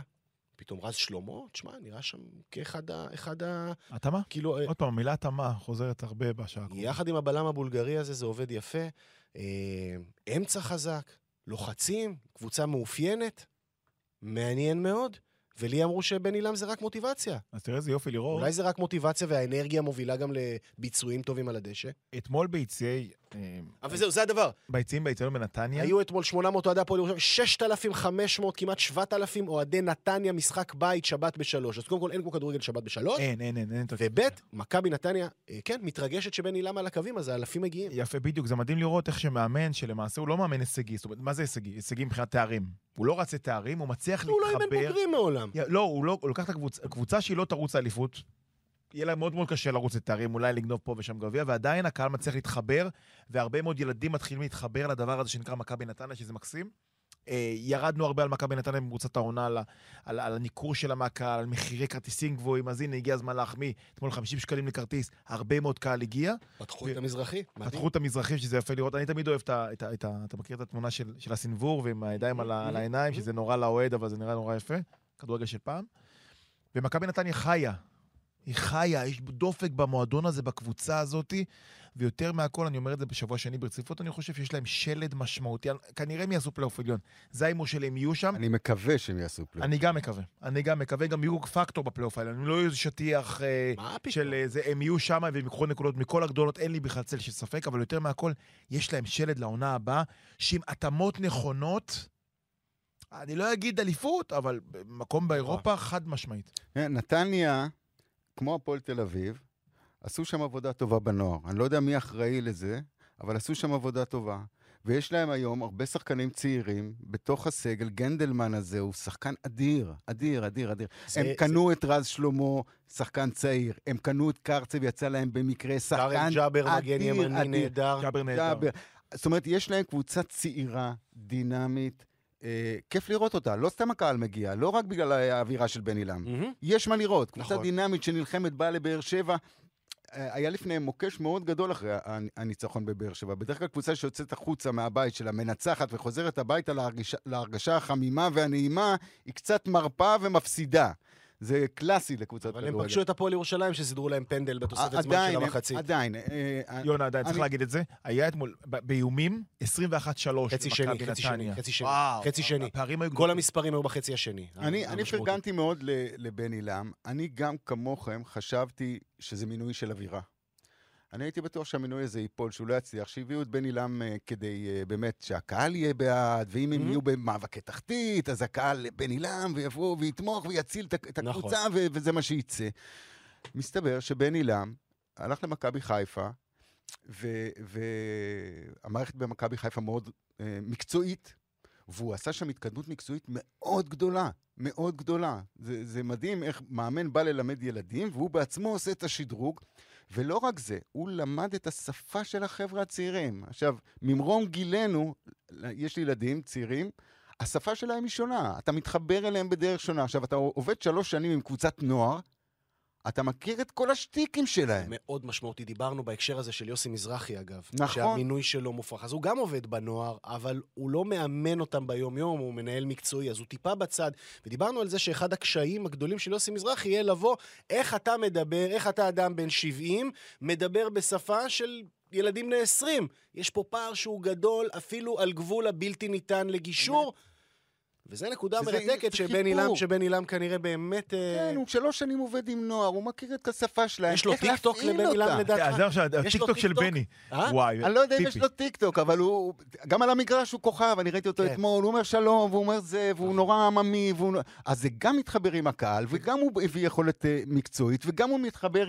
פתאום רז שלמה, תשמע, נראה שם כאחד ה... אחד ה... התאמה? כאילו, אה, עוד פעם, המילה התאמה חוזרת הרבה בשעה הקרובה. יחד עם הבלם הבולגרי הזה זה עובד יפה. אה, אמצע חזק, לוחצים, קבוצה מאופיינת, מעניין מאוד. ולי אמרו שבן עילם זה רק מוטיבציה. אז תראה איזה יופי לראות. אולי זה רק מוטיבציה והאנרגיה מובילה גם לביצועים טובים על הדשא. אתמול ביציעי... אה, אבל זהו, זה הדבר. ביציעים באיצטדיון בנתניה. היו אתמול 800 אוהדי הפועל ירושלים, 6,500, כמעט 7,000 אוהדי נתניה, משחק בית, שבת בשלוש. אז קודם כל אין כמו כדורגל שבת בשלוש. אין, אין, אין, אין. יותר וב', מכבי נתניה, אה, כן, מתרגשת שבן עילם על הקווים, אז האלפים מגיעים. יפה, בדיוק. זה מדהים לראות איך שמאמן, שלמעשה הוא לא מאמן הישגי. זאת אומרת, מה זה הישגי? הישגי מבחינת תארים. הוא לא רץ לתארים, הוא מצליח הוא לא אימן להתחבר. בוגרים מעולם. לא, הוא לא, הוא לוקח את הקבוצה, קבוצה שהיא לא תרוץ לאליפות. יהיה לה מאוד מאוד קשה לרוץ לתארים, אולי לגנוב פה ושם גביע, ועדיין הקהל מצליח להתחבר, והרבה מאוד ילדים מתחילים להתחבר לדבר הזה שנקרא מכבי נתניה, שזה מקסים. אה, ירדנו הרבה על מכבי נתניה במרוצת העונה, על, על, על הניכור שלה מהקהל, על מחירי כרטיסים גבוהים, אז הנה, הגיע הזמן להחמיא. אתמול 50 שקלים לכרטיס, הרבה מאוד קהל הגיע. פתחו את המזרחי. פתחו את המזרחים, שזה יפה לראות. אני תמיד אוהב את ה... את ה, את ה אתה מכיר את התמונה של, של הסנוור ועם הידיים על, על העיניים, שזה נורא לאוהד, אבל זה נראה נורא יפה. כדורגל של פעם. ומכבי נתניה חיה. היא חיה, יש דופק במועדון הזה, בקבוצה הזאת, ויותר מהכל, אני אומר את זה בשבוע שני ברציפות, אני חושב שיש להם שלד משמעותי. כנראה הם יעשו פלייאוף עליון. זה ההימור שלי, הם יהיו שם. אני מקווה שהם יעשו פלייאוף. אני גם מקווה. אני גם מקווה, גם יהיו פקטור בפלייאוף העליון. הם לא יהיו איזה שטיח... אה? של אה, זה, הם יהיו שם והם ייקחו נקודות מכל הגדולות, אין לי בכלל צל של ספק, אבל יותר מהכל, יש להם שלד לעונה הבאה, שעם התאמות נכונות, אני לא אגיד אליפות, אבל מקום באירופה חד משמעית. כן, נתניה, כמו הפועל תל אביב, עשו שם עבודה טובה בנוער. אני לא יודע מי אחראי לזה, אבל עשו שם עבודה טובה. ויש להם היום הרבה שחקנים צעירים בתוך הסגל. גנדלמן הזה הוא שחקן אדיר, אדיר, אדיר, אדיר. זה- הם קנו את רז שלמה, שחקן צעיר. הם קנו את קרצב, יצא להם במקרה שחקן קארם ג'אבר מגן אדיר, ימני אדיר. נהדר. ג'אבר נהדר. זאת אומרת, יש להם קבוצה צעירה, דינמית, אה, כיף לראות אותה. לא סתם הקהל מגיע, לא רק בגלל האווירה של בן עילם. מהמם. יש מה לראות. קבוצה נכון. דינמית שנלחמת, באה לבאר שבע. אה, היה לפניהם מוקש מאוד גדול אחרי הניצחון בבאר שבע. בדרך כלל קבוצה שיוצאת החוצה מהבית שלה, מנצחת וחוזרת הביתה להרגישה, להרגשה החמימה והנעימה, היא קצת מרפה ומפסידה. זה קלאסי לקבוצת אבל כדורגל. הם פגשו את הפועל ירושלים שסידרו להם פנדל בתוספת זמן עדיין, של המחצית. עדיין. אה, אה, יונה, עדיין צריך להגיד את זה. היה אתמול, באיומים, 21-3 חצי שני, חצי שני. חצי שני, וואו, חצי שני. הפערים היו כל. המספרים היו בחצי השני. אני. פרגנתי מאוד לבן עילם. אני גם כמוכם חשבתי שזה מינוי של אווירה. אני הייתי בטוח שהמינוי הזה ייפול, שהוא לא יצליח, שהביאו את בן עילם אה, כדי אה, באמת שהקהל יהיה בעד, ואם הם Mhm. יהיו במאבקי תחתית, אז הקהל בן עילם, ויבוא ויתמוך ויציל את, נכון. הקבוצה, וזה מה שייצא. מסתבר שבן עילם הלך למכבי חיפה, ו- והמערכת במכבי חיפה מאוד אה, מקצועית, והוא עשה שם התקדמות מקצועית מאוד גדולה, מאוד גדולה. זה, זה מדהים איך מאמן בא ללמד ילדים, והוא בעצמו עושה את השדרוג. ולא רק זה, הוא למד את השפה של החבר'ה הצעירים. עכשיו, ממרום גילנו, יש לי ילדים צעירים, השפה שלהם היא שונה. אתה מתחבר אליהם בדרך שונה. עכשיו, אתה עובד שלוש שנים עם קבוצת נוער, אתה מכיר את כל השטיקים שלהם. מאוד משמעותי. דיברנו בהקשר הזה של יוסי מזרחי, אגב. נכון. שהמינוי שלו מופרך. אז הוא גם עובד בנוער, אבל הוא לא מאמן אותם ביום-יום, הוא מנהל מקצועי, אז הוא טיפה בצד. ודיברנו על זה שאחד הקשיים הגדולים של יוסי מזרחי יהיה לבוא, איך אתה מדבר, איך אתה אדם בן 70, מדבר בשפה של... ילדים בני 20. יש פה פער שהוא גדול, אפילו על גבול הבלתי ניתן לגישור. וזו נקודה וזה- מרתקת זה שבן. אילם, שבן אילם כנראה באמת... אה, כן, הוא שלוש שנים עובד עם נוער, הוא מכיר את השפה שלהם, יש לו טיקטוק לבן אותה. לדעתך? אז זהו עכשיו, יש לו הטיקטוק של? בני. אה? וואי, אני לא יודע אם יש טיפי. לו טיקטוק, אבל הוא... גם על המגרש הוא כוכב, אני ראיתי אותו כן. אתמול, הוא אומר שלום, והוא אומר זה, והוא נורא עממי, והוא... אז זה גם מתחבר עם הקהל, וגם הוא הביא יכולת אה, מקצועית, וגם הוא מתחבר.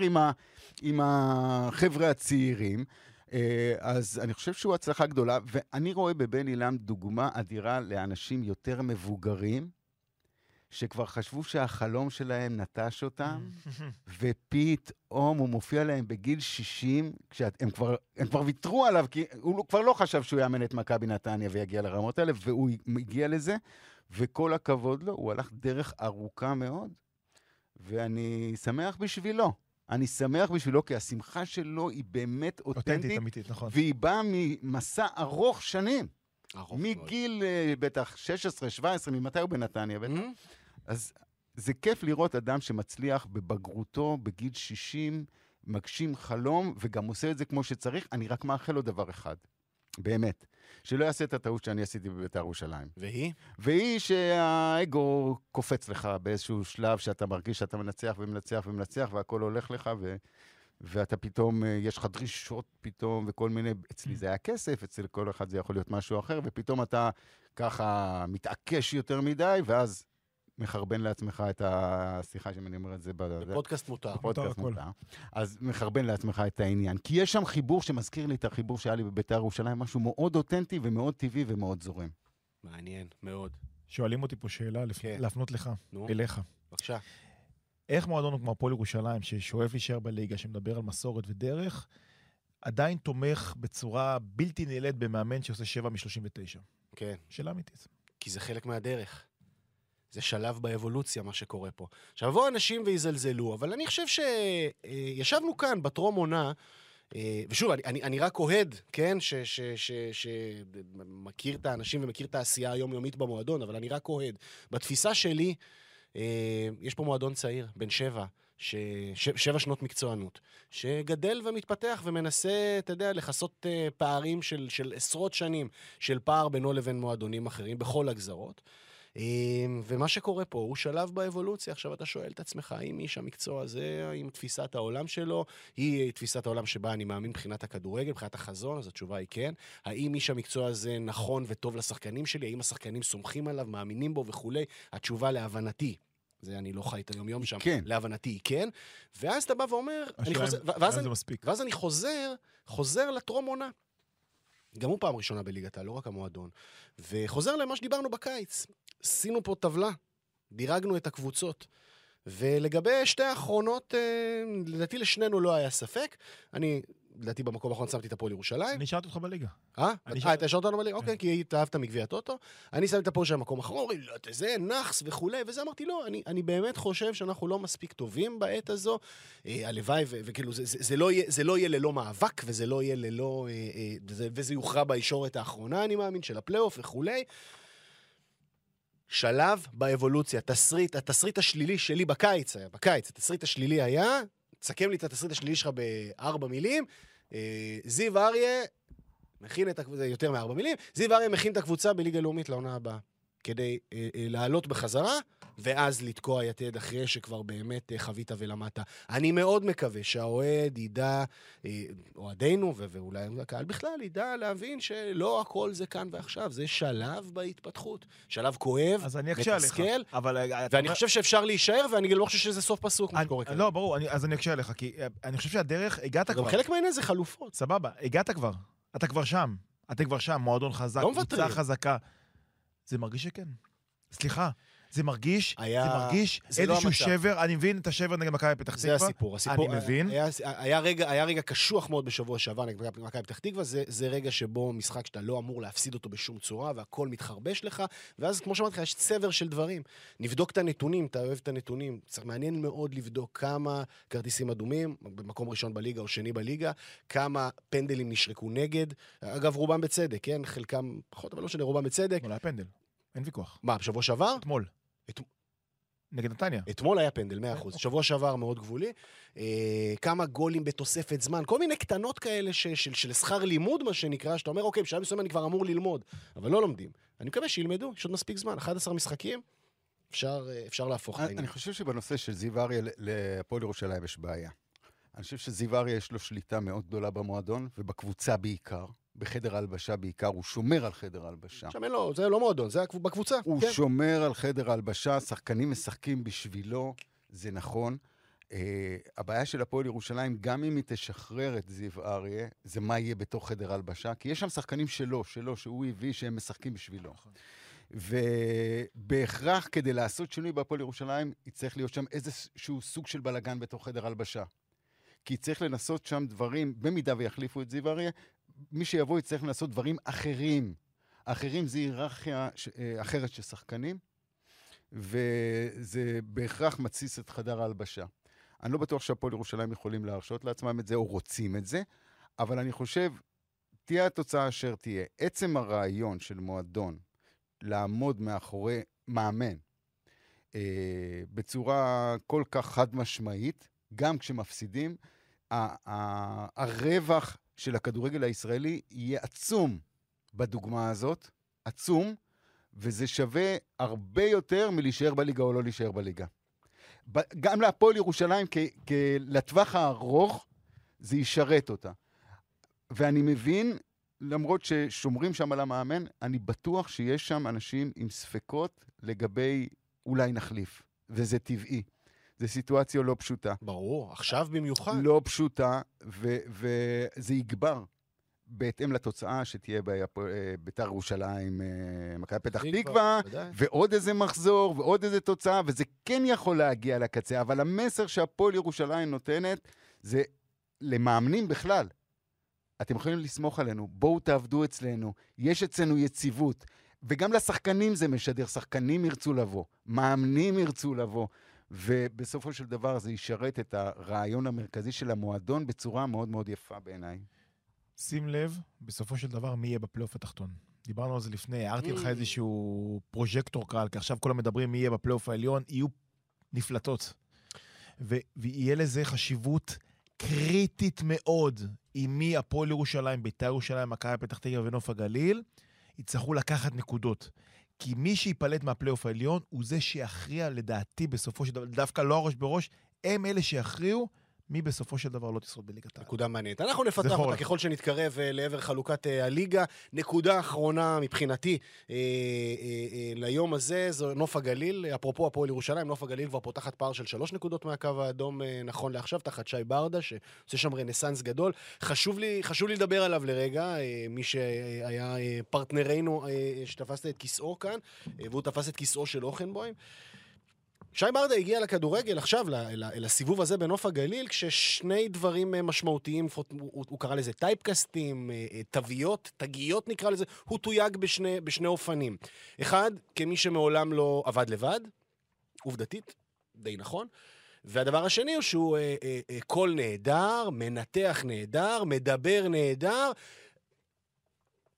עם החבר'ה הצעירים. אה, אז אני חושב שהוא הצלחה גדולה, ואני רואה בבן אילם דוגמה אדירה לאנשים יותר מבוגרים, שכבר חשבו שהחלום שלהם נטש אותם, ופתאום הוא מופיע להם בגיל 60, כשהם כבר, הם כבר ויתרו עליו, כי הוא לא- כבר לא חשב שהוא יאמן את מכבי נתניה ויגיע לרמות האלה, והוא הגיע לזה, וכל הכבוד לו, הוא הלך דרך ארוכה מאוד, ואני שמח בשבילו. אני שמח בשבילו, כי השמחה שלו היא באמת אותנטית, אותנטית, אמיתית, נכון. והיא באה ממסע ארוך שנים. ארוך מאוד. מגיל אה, בטח 16, 17, ממתי הוא בנתניה? בטח. Mhm. אז זה כיף לראות אדם שמצליח בבגרותו, בגיל 60, מגשים חלום, וגם עושה את זה כמו שצריך. אני רק מאחל לו דבר אחד, באמת, שלא יעשה את הטעות שאני עשיתי בבית"ר ירושלים. והיא? והיא שהאגו קופץ לך באיזשהו שלב שאתה מרגיש שאתה מנצח ומנצח ומנצח, והכל הולך לך, ו... ואתה פתאום, אה, יש לך דרישות פתאום, וכל מיני, אצלי זה היה כסף, אצל כל אחד זה יכול להיות משהו אחר, ופתאום אתה ככה מתעקש יותר מדי, ואז מחרבן לעצמך את ה... סליחה שאם אני אומר את זה. בפודקאסט מותר. בפודקאסט. מותר. אז מחרבן לעצמך את העניין. כי יש שם חיבור שמזכיר לי את החיבור שהיה לי בבית"ר ירושלים, משהו מאוד אותנטי ומאוד טבעי ומאוד זורם. מעניין, מאוד. שואלים אותי פה שאלה, לפ- כן. להפנות לך, נו, אליך. בבקשה. איך מועדון כמו הפועל ירושלים, ששואף להישאר בליגה, שמדבר על מסורת ודרך, עדיין תומך בצורה בלתי נעלית במאמן שעושה 7 מ-39? כן. שאלה אמיתית. כי זה חלק מהדרך. זה שלב באבולוציה, מה שקורה פה. עכשיו, יבואו אנשים ויזלזלו, אבל אני חושב שישבנו כאן בטרום עונה, אה, ושוב, אני, אני, אני רק אוהד, כן, שמכיר את האנשים ומכיר את העשייה היומיומית במועדון, אבל אני רק אוהד. בתפיסה שלי, אה, יש פה מועדון צעיר, בן שבע, ש... ש... שבע שנות מקצוענות, שגדל ומתפתח ומנסה, אתה יודע, לכסות אה, פערים של, של עשרות שנים של פער בינו לבין מועדונים אחרים בכל הגזרות. אה, ומה שקורה פה הוא שלב באבולוציה. עכשיו אתה שואל את עצמך, האם איש המקצוע הזה, האם תפיסת העולם שלו, היא תפיסת העולם שבה אני מאמין מבחינת הכדורגל, מבחינת החזון, אז התשובה היא כן. האם איש המקצוע הזה נכון וטוב לשחקנים שלי? האם השחקנים סומכים עליו, מאמינים בו וכולי? התשובה להבנתי. זה אני לא חי את היום-יום שם. כן. להבנתי היא כן. ואז אתה בא ואומר, אני חוזר, ואז אני. ואז אני חוזר, חוזר לטרום עונה. גם הוא פעם ראשונה בליגת העל, לא רק המועדון. וחוזר למה שדיברנו בקיץ. עשינו פה טבלה, דירגנו את הקבוצות. ולגבי שתי האחרונות, אה, לדעתי לשנינו לא היה ספק. אני, לדעתי במקום האחרון שמתי את הפועל ירושלים. אני שאלתי אותך בליגה. אה? אה, אתה השארת אותנו בליגה? אוקיי, כי התאהבת מגביע הטוטו. אני שמתי את הפועל שלהם במקום אחרון, אומרים, לא, זה נאחס וכולי, וזה אמרתי, לא, אני, אני באמת חושב שאנחנו לא מספיק טובים בעת הזו. אה, הלוואי, ו- וכאילו, זה, זה, זה, לא יהיה, זה לא יהיה ללא מאבק, וזה לא יהיה ללא... אה, אה, וזה, וזה יוכרע בישורת האחרונה, אני מאמין, של הפלייאוף וכולי. שלב באבולוציה, תסריט, התסריט השלילי שלי בקיץ היה, בקיץ, התסריט השלילי היה, תסכם לי את התסריט השלילי שלך בארבע מילים, אה, זיו אריה מכין את הקבוצה, יותר מארבע מילים, זיו אריה מכין את הקבוצה בליגה לאומית לעונה הבאה, כדי אה, אה, לעלות בחזרה, ואז לתקוע יתד אחרי שכבר באמת אה, חווית ולמדת. אני מאוד מקווה שהאוהד ידע, אה, אוהדינו, ו- ואולי הקהל בכלל, ידע להבין שלא הכל זה כאן ועכשיו, זה שלב בהתפתחות. שלב כואב, אז אני אקשה עליך. מתסכל, אבל... אה, ואני אומר- חושב שאפשר להישאר, ואני גם לא חושב שזה סוף פסוק, מה אני- שקורה כאן. לא, ברור, אני- אז אני אקשה עליך, כי אה, אני חושב שהדרך, הגעת גם כבר. חלק מהעניין זה חלופות. סבבה, הגעת כבר. אתה כבר שם. אתם כבר שם, מועדון חזק, לא קבוצה. חזקה. זה מרגיש שכן. סליחה. זה מרגיש, היה- זה מרגיש זה לא איזשהו המצב. שבר, אני מבין את השבר נגד מכבי פתח זה תקווה. הסיפור. הסיפור אני מבין. היה, היה, רגע, היה רגע קשוח מאוד בשבוע שעבר נגד מכבי- פתח תקווה, זה, זה רגע שבו משחק שאתה לא אמור להפסיד אותו בשום צורה, והכל מתחרבש לך, ואז כמו שאמרתי לך, יש צבר של דברים. נבדוק את הנתונים, אתה אוהב את הנתונים. צריך מעניין מאוד לבדוק כמה כרטיסים אדומים, במקום ראשון בליגה או שני בליגה, כמה פנדלים נשרקו נגד. אגב, רובם בצדק, כן? חלקם פחות, אבל לא משנה, רובם בצדק. אתמול היה פנדל. אין ויכוח. מה, בשבוע שעבר? אתמול. את- נגד נתניה. אתמול היה פנדל, 100%. שבוע שעבר מאוד גבולי. אה, כמה גולים בתוספת זמן, כל מיני קטנות כאלה ש, של, של שכר לימוד, מה שנקרא, שאתה אומר, אוקיי, בשלב מסוים אני כבר אמור ללמוד, אבל לא לומדים. אני מקווה שילמדו, יש עוד מספיק זמן, 11 משחקים, אפשר, אה, אפשר להפוך את אני העניין. אני חושב שבנושא של זיו אריה ל- להפועל ירושלים יש בעיה. אני חושב שזיו אריה יש לו שליטה מאוד גדולה במועדון, ובקבוצה בעיקר, בחדר ההלבשה בעיקר, הוא שומר על חדר ההלבשה. שם אין לו, זה לא מועדון, זה בקבוצה. הוא כן. שומר על חדר ההלבשה, שחקנים משחקים בשבילו, זה נכון. Uh, הבעיה של הפועל ירושלים, גם אם היא תשחרר את זיו אריה, זה מה יהיה בתוך חדר ההלבשה, כי יש שם שחקנים שלו, שלו, שהוא הביא, שהם משחקים בשבילו. ובהכרח, כדי לעשות שינוי בהפועל ירושלים, יצטרך להיות שם איזשהו סוג של בלאגן בתוך חדר הלבשה. כי צריך לנסות שם דברים, במידה ויחליפו את זיו אריה, מי שיבוא יצטרך לנסות דברים אחרים. אחרים זה היררכיה אה, אחרת של שחקנים, וזה בהכרח מתסיס את חדר ההלבשה. אני לא בטוח שהפועל ירושלים יכולים להרשות לעצמם את זה, או רוצים את זה, אבל אני חושב, תהיה התוצאה אשר תהיה. עצם הרעיון של מועדון לעמוד מאחורי מאמן אה, בצורה כל כך חד משמעית, גם כשמפסידים, הרווח של הכדורגל הישראלי יהיה עצום בדוגמה הזאת, עצום, וזה שווה הרבה יותר מלהישאר בליגה או לא להישאר בליגה. גם להפועל ירושלים, לטווח הארוך, זה ישרת אותה. ואני מבין, למרות ששומרים שם על המאמן, אני בטוח שיש שם אנשים עם ספקות לגבי אולי נחליף, וזה טבעי. זו סיטואציה לא פשוטה. ברור, עכשיו במיוחד. לא פשוטה, וזה יגבר בהתאם לתוצאה שתהיה אה, ביתר ירושלים, אה, מכבי פתח תקווה. ועוד איזה מחזור, ועוד איזה תוצאה, וזה כן יכול להגיע לקצה, אבל המסר שהפועל ירושלים נותנת זה למאמנים בכלל. אתם יכולים לסמוך עלינו, בואו תעבדו אצלנו, יש אצלנו יציבות. וגם לשחקנים זה משדר, שחקנים ירצו לבוא, מאמנים ירצו לבוא, ובסופו של דבר זה ישרת את הרעיון המרכזי של המועדון בצורה מאוד מאוד יפה בעיניי. שים לב, בסופו של דבר, מי יהיה בפלייאוף התחתון. דיברנו על זה לפני, הערתי לך. איזשהו פרוז'קטור קל, כי עכשיו כולם מדברים מי יהיה בפלייאוף העליון, יהיו נפלטות. ו- ויהיה לזה חשיבות קריטית מאוד, אם מי הפועל ירושלים, בית"ר ירושלים, מכבי פתח תקווה ונוף הגליל, יצטרכו לקחת נקודות. כי מי שייפלט מהפלייאוף העליון הוא זה שיכריע, לדעתי, בסופו של דבר, דווקא לא הראש בראש, הם אלה שיכריעו מי בסופו של דבר לא תשרוד בליגת העל. נקודה מעניינת. אנחנו נפתח אותה. ככל שנתקרב אה, לעבר חלוקת אה, הליגה. נקודה אחרונה מבחינתי אה, אה, אה, ליום הזה, זו נוף הגליל. אפרופו הפועל ירושלים, נוף הגליל כבר פותחת פער של שלוש נקודות מהקו האדום נכון לעכשיו, תחת שי ברדה, שעושה שם רנסאנס גדול. חשוב לי, חשוב לי לדבר עליו לרגע, מי שהיה פרטנרנו שתפסת את כיסאו כאן, והוא תפס את כיסאו של אוכנבוים. שי ברדה הגיע לכדורגל עכשיו, לסיבוב הזה בנוף הגליל, כששני דברים אה, משמעותיים, הוא, קרא לזה טייפקסטים, אה, אה, תוויות, תגיות נקרא לזה, הוא תויג בשני, בשני אופנים. אחד, כמי שמעולם לא עבד לבד, עובדתית, די נכון. והדבר השני הוא שהוא אה, אה, אה, קול נהדר, מנתח נהדר, מדבר נהדר.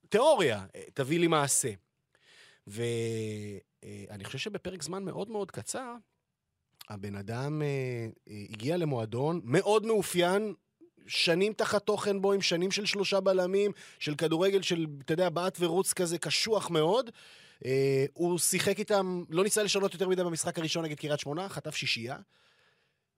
תיאוריה, תביא לי מעשה. ואני חושב שבפרק זמן מאוד מאוד קצר, הבן אדם אה, אה, הגיע למועדון מאוד מאופיין, שנים תחת תוכן בו, עם שנים של שלושה בלמים, של כדורגל של, אתה יודע, בעט ורוץ כזה קשוח מאוד. אה, הוא שיחק איתם, לא ניסה לשנות יותר מדי במשחק הראשון נגד קריית שמונה, חטף שישייה.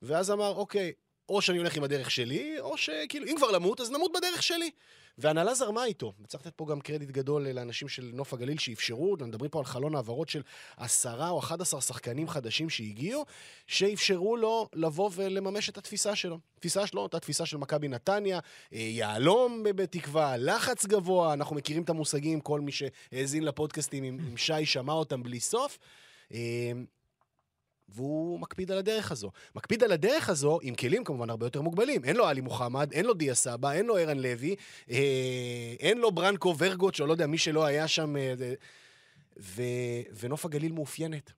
ואז אמר, אוקיי, או שאני הולך עם הדרך שלי, או שכאילו, אם כבר למות, אז נמות בדרך שלי. והנהלה זרמה איתו. וצריך לתת פה גם קרדיט גדול לאנשים של נוף הגליל שאפשרו, מדברים פה על חלון העברות של עשרה או אחד עשר שחקנים חדשים שהגיעו, שאפשרו לו לבוא ולממש את התפיסה שלו. התפיסה שלו, אותה תפיסה של מכבי נתניה, אה, יהלום בתקווה, לחץ גבוה, אנחנו מכירים את המושגים, כל מי שהאזין לפודקאסטים עם, עם שי שמע אותם בלי סוף. אה, והוא מקפיד על הדרך הזו. מקפיד על הדרך הזו עם כלים כמובן הרבה יותר מוגבלים. אין לו עלי מוחמד, אין לו דיה סבא, אין לו ערן לוי, אה, אין לו ברנקו ורגוט, שלא יודע, מי שלא היה שם... אה, ו, ונוף הגליל מאופיינת.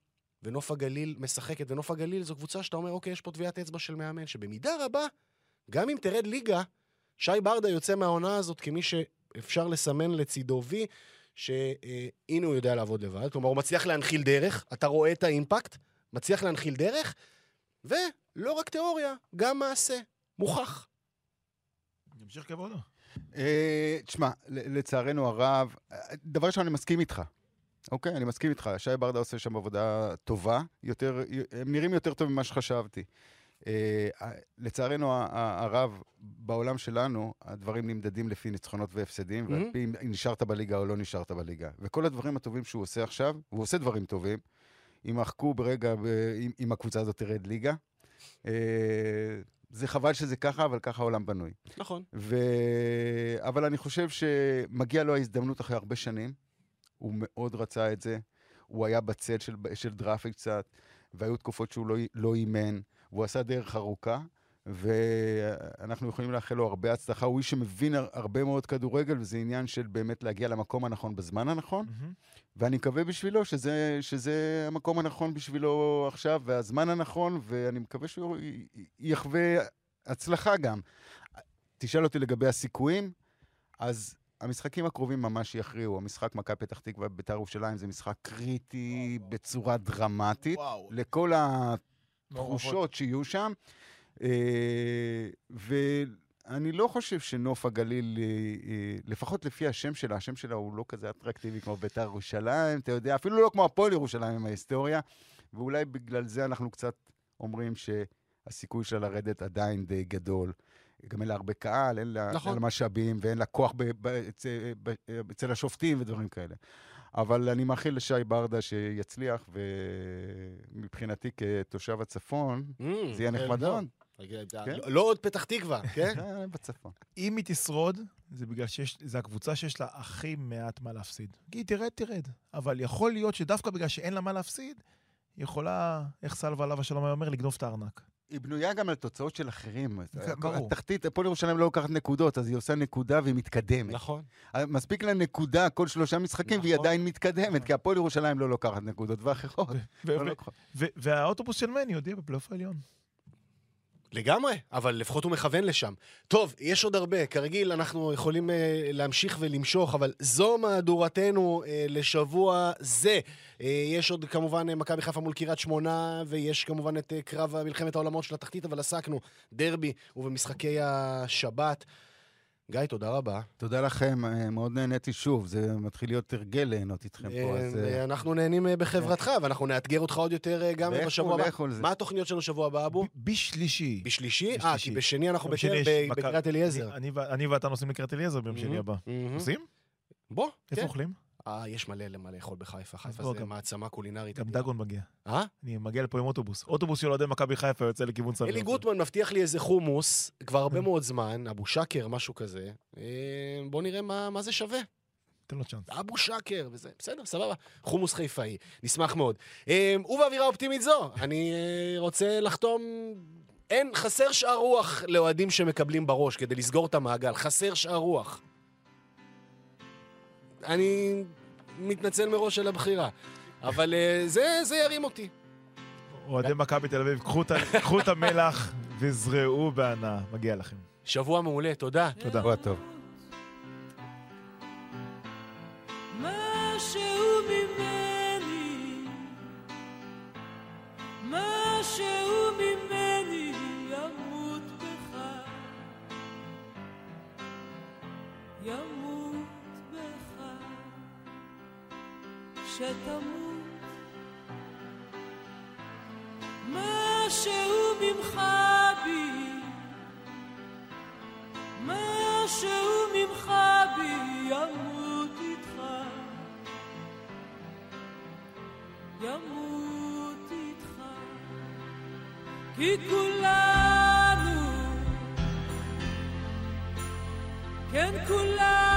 ונוף הגליל משחקת, ונוף הגליל זו קבוצה שאתה אומר, אוקיי, יש פה טביעת אצבע של מאמן, שבמידה רבה, גם אם תרד ליגה, שי ברדה יוצא מהעונה הזאת כמי שאפשר לסמן לצידו וי, שהנה הוא יודע לעבוד לבד. כלומר, הוא מצליח להנחיל דרך, אתה רואה את האימפקט, מצליח להנחיל דרך, ולא רק תיאוריה, גם מעשה. מוכח. נמשיך כבודו. אה, תשמע, לצערנו הרב, דבר ראשון, אני מסכים איתך. אוקיי, אני מסכים איתך. שי ברדה עושה שם עבודה טובה, יותר, הם נראים יותר טוב ממה שחשבתי. אה, לצערנו הרב, בעולם שלנו, הדברים נמדדים לפי ניצחונות והפסדים, mm-hmm. ועל פי אם נשארת בליגה או לא נשארת בליגה. וכל הדברים הטובים שהוא עושה עכשיו, והוא עושה דברים טובים, יימחקו ברגע, אם הקבוצה הזאת תרד ליגה. אה, זה חבל שזה ככה, אבל ככה העולם בנוי. נכון. ו... אבל אני חושב שמגיע לו ההזדמנות אחרי הרבה שנים. הוא מאוד רצה את זה. הוא היה בצל של, של דראפי קצת, והיו תקופות שהוא לא, לא אימן. והוא עשה דרך ארוכה, ואנחנו יכולים לאחל לו הרבה הצלחה. הוא איש שמבין הרבה מאוד כדורגל, וזה עניין של באמת להגיע למקום הנכון בזמן הנכון. Mm-hmm. ואני מקווה בשבילו שזה, שזה המקום הנכון בשבילו עכשיו, והזמן הנכון, ואני מקווה שהוא יחווה הצלחה גם. תשאל אותי לגבי הסיכויים, אז המשחקים הקרובים ממש יכריעו. המשחק מכבי פתח תקווה בבית"ר ירושלים זה משחק קריטי וואו. בצורה דרמטית. וואו. לכל התחושות שיהיו שם. אה, ואני לא חושב שנוף הגליל, אה, אה, לפחות לפי השם שלה, השם שלה הוא לא כזה אטרקטיבי כמו בית"ר ירושלים, אתה יודע, אפילו לא כמו הפועל ירושלים עם ההיסטוריה, ואולי בגלל זה אנחנו קצת אומרים שהסיכוי שלה לרדת עדיין די גדול. גם אין לה הרבה קהל, אין לה, נכון. משאבים ואין לה כוח אצל, השופטים ודברים כאלה. אבל אני מאחל לשי ברדה שיצליח, ומבחינתי כתושב הצפון, mm, זה יהיה נחמד מאוד. כן? לא עוד פתח תקווה, כן? בצפון. אם היא תשרוד, זה בגלל שזו הקבוצה שיש לה הכי מעט מה להפסיד. כי תרד, תרד. אבל יכול להיות שדווקא בגלל שאין לה מה להפסיד, היא יכולה, איך סלווה עליו השלום היה אומר, לגנוב את הארנק. היא בנויה גם על תוצאות של אחרים. כן, ברור. התחתית, הפועל ירושלים לא לוקחת נקודות, אז היא עושה נקודה והיא מתקדמת. נכון. מספיק לה נקודה כל שלושה משחקים, והיא עדיין מתקדמת, כי הפועל ירושלים לא לוקחת נקודות, ואחרות לא לוקחות. והאוטובוס של מני הודיע בפלייאוף העליון. לגמרי, אבל לפחות הוא מכוון לשם. טוב, יש עוד הרבה. כרגיל, אנחנו יכולים uh, להמשיך ולמשוך, אבל זו מהדורתנו uh, לשבוע זה. Uh, יש עוד כמובן מכבי חיפה מול קריית שמונה, ויש כמובן את uh, קרב מלחמת העולמות של התחתית, אבל עסקנו דרבי ובמשחקי השבת. גיא, תודה רבה. תודה לכם, אה, מאוד נהניתי שוב, זה מתחיל להיות הרגל ליהנות איתכם פה, אז... אה, אנחנו נהנים אה, בחברתך, ואנחנו נאתגר אותך עוד יותר גם בשבוע הבא. לכו, לכו מה התוכניות שלנו בשבוע הבא, אבו? בשלישי. בשלישי? אה, כי בשני אנחנו בקריית אליעזר. אני ואתה נוסעים לקריית אליעזר ביום שני הבא. עושים? בוא, איפה כן. אוכלים? אה, יש מלא למה לאכול בחיפה. חיפה זה מעצמה קולינרית. גם דגון מגיע. אה? אני מגיע לפה עם אוטובוס. אוטובוס של אוהדי מכבי חיפה יוצא לכיוון סמי. אלי גוטמן מבטיח לי איזה חומוס, כבר הרבה מאוד זמן, אבו שקר, משהו כזה. אה, בוא נראה מה זה שווה. תן לו צ'אנס. אבו שקר, וזה, בסדר, סבבה. חומוס חיפאי, נשמח מאוד. אה, ובאווירה אופטימית זו, אני אה, רוצה לחתום... אין, חסר שאר רוח לאוהדים שמקבלים בראש כדי לסגור את המעגל. חסר שאר רוח. אני מתנצל מראש על הבחירה. אבל אה, זה, זה ירים אותי. אוהדי מכבי תל אביב, קחו את המלח וזרעו בהנאה. מגיע לכם. שבוע מעולה, תודה. תודה. שבוע טוב. ימות כשתמות משהו ממך בי משהו ממך בי ימות איתך. ימות איתך. כי כולנו כן כולנו